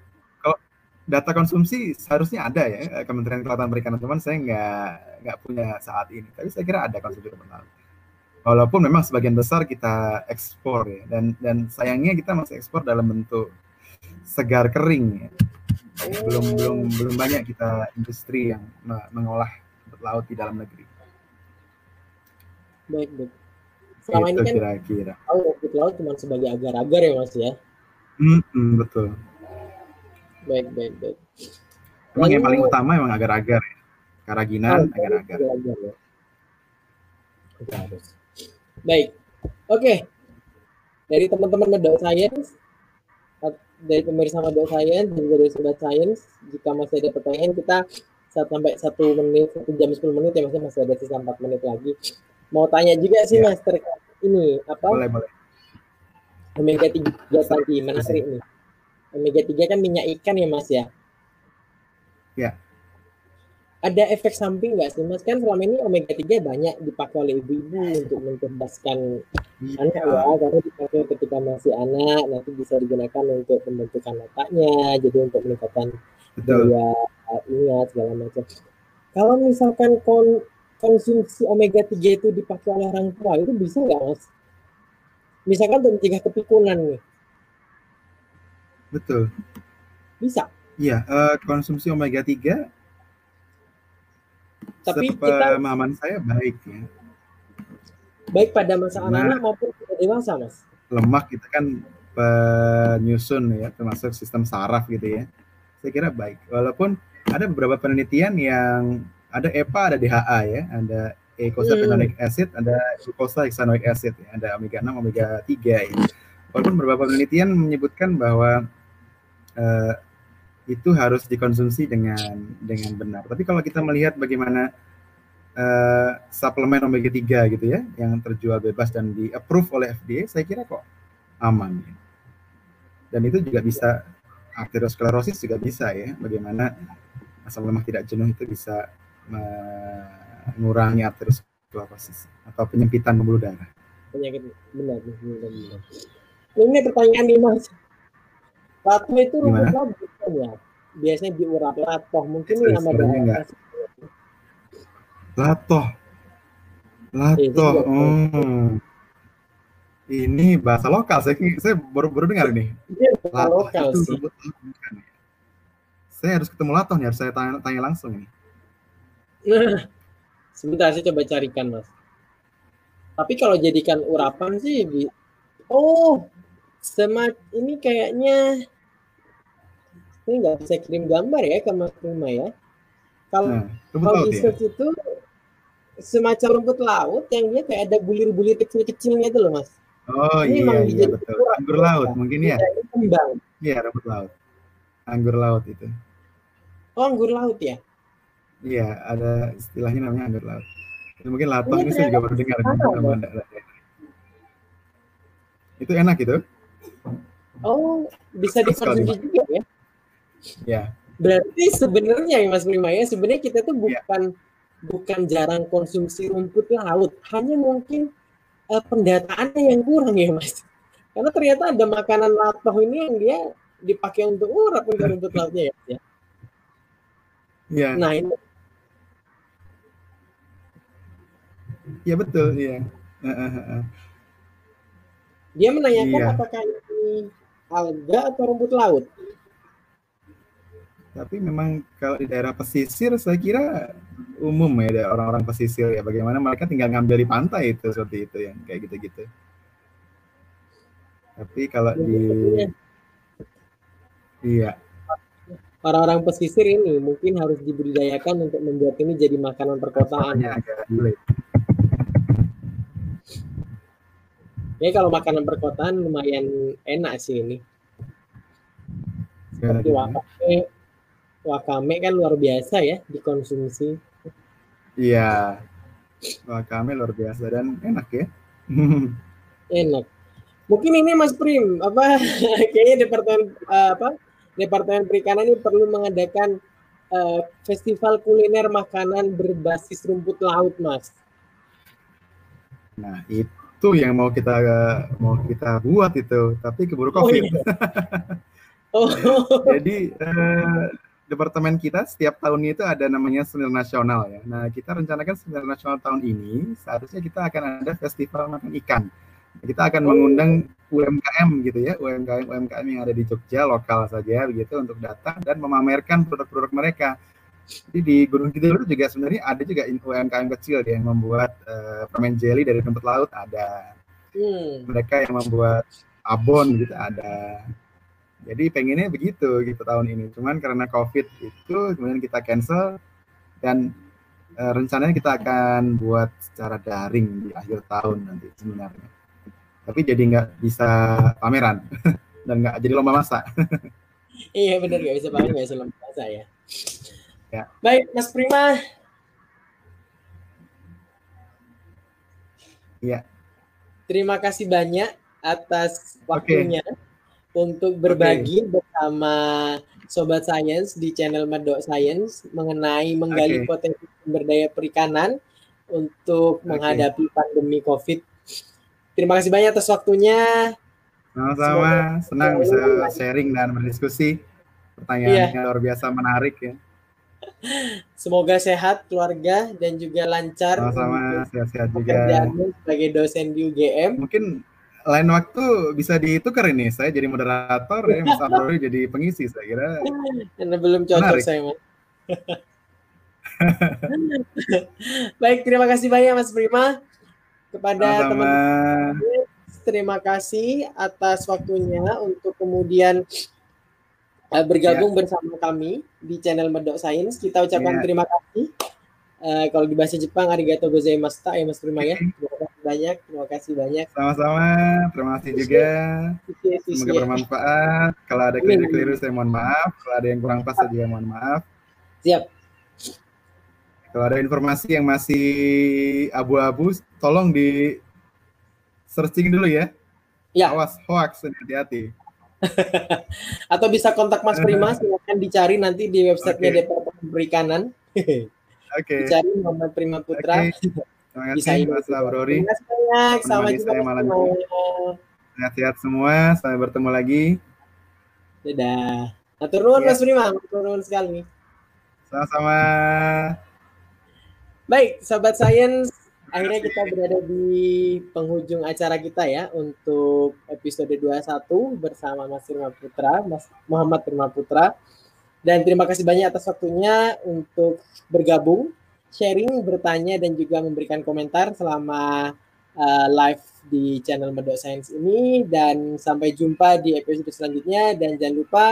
data konsumsi seharusnya ada ya Kementerian Kelautan Perikanan teman saya nggak nggak punya saat ini. Tapi saya kira ada konsumsi laut. Walaupun memang sebagian besar kita ekspor ya dan dan sayangnya kita masih ekspor dalam bentuk segar kering ya. Belum belum belum banyak kita industri yang me- mengolah laut di dalam negeri. Baik, baik. Selama Itu ini kan kira-kira. laut cuma sebagai agar-agar ya, Mas ya. Mm-mm, betul. Baik, baik, baik. Emang yang paling utama emang agar-agar ya. Karaginan, Oh, agar-agar. ya. Harus. Baik. Oke. Dari teman-teman Medok Science, dari pemirsa Medok Science, dan juga dari Sobat Science, jika masih ada pertanyaan, kita saat sampai satu menit, satu jam 10 menit ya, masih masih ada sisa 4 menit lagi. Mau tanya juga sih, Ya. Mas, terkait ini, apa, Boleh, boleh. omega 3 tadi, menarik nih. Omega 3 kan minyak ikan ya, Mas ya? Ya. Ada efek samping nggak sih, Mas? Kan selama ini omega 3 banyak dipakai oleh ibu-ibu untuk mencerdaskan anak Iya. ya, karena dipakai ketika masih anak, nanti bisa digunakan untuk pembentukan otaknya, jadi untuk meningkatkan Betul. daya ingat segala macam. Kalau misalkan kon- konsumsi omega 3 itu dipakai oleh orang tua, itu bisa nggak, Mas? Misalkan untuk mencegah kepikulan nih, Betul. bisa. Iya, eh, konsumsi omega 3 Tapi kita sepemahaman saya baik ya. baik pada masa Karena- anak-anak maupun dewasa, Mas. Lemak itu kan penyusun ya, termasuk sistem saraf gitu ya. Saya kira baik. Walaupun ada beberapa penelitian yang ada EPA, ada DHA ya, ada eicosapentaenoic acid, ada glucosahexaenoic acid, ya, ada omega 6, omega 3 ya. Walaupun beberapa penelitian menyebutkan bahwa eh, itu harus dikonsumsi dengan dengan benar. Tapi kalau kita melihat bagaimana eh, suplemen omega 3 gitu ya, yang terjual bebas dan di approve oleh FDA, saya kira kok aman. ya. Dan itu juga bisa arteriosklerosis juga bisa ya, bagaimana asam lemak tidak jenuh itu bisa mengurangi arteriosklerosis atau penyempitan pembuluh darah. penyakit benar benar benar. Ini pertanyaan nih mas. Lato itu rumput Gimana? laut bukan ya? Biasanya diurap latoh mungkin ini nama daerah. Latoh. Latoh. Hmm. Ini bahasa lokal. Saya saya baru baru dengar ini. Bukan Latoh lokal itu sih. rumput laut bukan ya? Saya harus ketemu Latoh nih, harus saya tanya, tanya langsung ini. Sebentar saya coba carikan mas. Tapi kalau jadikan urapan sih, oh, semat ini kayaknya ini nggak bisa kirim gambar ya ke Mas Prima ya. Kalau Nah, kalau ya. itu semacam rumput laut yang dia kayak ada bulir-bulir kecil-kecilnya itu loh mas. Oh Ini iya iya betul. Anggur ya, laut mungkin ya. Ini kembang. Iya rumput laut. Anggur laut itu. Oh anggur laut ya. Iya ada istilahnya namanya anggur laut. Mungkin latoh Ini saya juga baru dengar. daerah. Itu enak gitu. Oh bisa dikonsumsi juga ya. Ya. Berarti sebenarnya ya Mas Prima ya sebenarnya kita tuh Iya. bukan bukan jarang konsumsi rumput laut, hanya mungkin eh, pendataannya yang kurang ya Mas. Karena ternyata ada makanan latoh ini yang dia dipakai untuk urap untuk rumput lautnya ya. Ya. Iya. Nah ini Iya betul, iya. Heeh, heeh. dia menanyakan Iya. apakah ini alga atau rumput laut. Tapi memang kalau di daerah pesisir saya kira umum ya ada orang-orang pesisir ya bagaimana mereka tinggal ngambil di pantai itu seperti itu yang kayak gitu-gitu. Tapi kalau di iya Orang-orang pesisir ini mungkin harus dibudidayakan untuk membuat ini jadi makanan perkotaan. soalnya agak sulit. Ya kalau makanan perkotaan lumayan enak sih ini. seperti wakame wakame kan luar biasa ya dikonsumsi. Iya. Wakame luar biasa dan enak ya. Enak. Mungkin ini Mas Prim apa kayaknya departemen apa departemen perikanan ini perlu mengadakan uh, festival kuliner makanan berbasis rumput laut Mas. Nah itu yang mau kita mau kita buat itu tapi keburu oh, covid oh, iya. oh. jadi uh, departemen kita setiap tahunnya itu ada namanya seminar nasional ya. Nah, kita rencanakan seminar nasional tahun ini seharusnya kita akan ada festival makan ikan. Kita akan mengundang UMKM gitu ya, UMKM UMKM yang ada di Jogja lokal saja begitu untuk datang dan memamerkan produk-produk mereka. Jadi di Gunung Kidul juga sebenarnya ada juga UMKM kecil yang membuat uh, permen jelly dari rumput laut ada. Hmm. Mereka yang membuat abon gitu ada jadi pengennya begitu gitu tahun ini. Cuman karena COVID itu kemudian kita cancel dan e, rencananya kita akan buat secara daring di akhir tahun nanti sebenarnya. Tapi jadi nggak bisa pameran dan nggak jadi lomba masak. iya benar nggak bisa pameran nggak bisa lomba masak ya. Ya. Baik Mas Prima. Iya. Terima kasih banyak atas waktunya. Okay untuk berbagi okay. bersama Sobat Science di channel Medok Science mengenai menggali okay. potensi sumber daya perikanan untuk okay. menghadapi pandemi COVID. Terima kasih banyak atas waktunya. Sama-sama, senang bisa sharing dan berdiskusi. Pertanyaannya iya. luar biasa menarik ya. Semoga sehat keluarga dan juga lancar. Sama-sama, sehat-sehat juga. Sebagai dosen di UGM. Mungkin lain waktu bisa ditukar ini. Saya jadi moderator, ya Mas Abrori jadi pengisi. Saya kira. Karena belum cocok menarik. saya, Mas. Baik, terima kasih banyak Mas Prima kepada teman-teman. Terima kasih atas waktunya untuk kemudian uh, bergabung ya. bersama kami di channel Medok Science. Kita ucapkan ya. terima kasih. Uh, kalau di bahasa Jepang arigato gozaimashita ya Mas Prima ya. Terima kasih banyak, terima kasih banyak. Sama-sama, terima kasih juga. Semoga bermanfaat. Kalau ada keliru-keliru saya mohon maaf. Kalau ada yang kurang pas saya juga mohon maaf. Siap. Kalau ada informasi yang masih abu-abu, tolong di searching dulu ya. Ya. Awas hoax, hati-hati. Atau bisa kontak Mas Prima, silakan dicari nanti di websitenya okay. Departemen Perikanan. Oke. Okay. Dicari Muhammad Prima Putra. Okay. Terima kasih Mas Abrori. Terima kasih banyak. Selamat saya malam Sehat-sehat semua. Sampai bertemu lagi. Dadah. Atur nuhun Mas Prima. Atur nuhun sekali. Sama-sama. Baik, sahabat sains, akhirnya kita berada di penghujung acara kita ya untuk episode 21 bersama Mas Firma Putra, Mas Muhammad Firma Putra. Dan terima kasih banyak atas waktunya untuk bergabung, sharing, bertanya dan juga memberikan komentar selama uh, live di channel Medok Science ini. Dan sampai jumpa di episode selanjutnya. Dan jangan lupa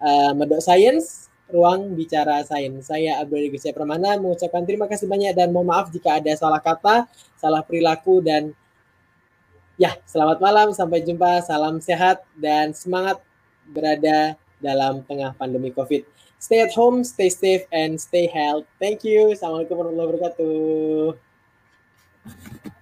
uh, Medok Science ruang bicara sains. Saya Abdul Ghazia Pramana mengucapkan terima kasih banyak dan mohon maaf jika ada salah kata, salah perilaku dan ya, selamat malam, sampai jumpa, salam sehat dan semangat berada dalam tengah pandemi Covid. Stay at home, stay safe, and stay healthy. Thank you. Assalamualaikum warahmatullahi wabarakatuh.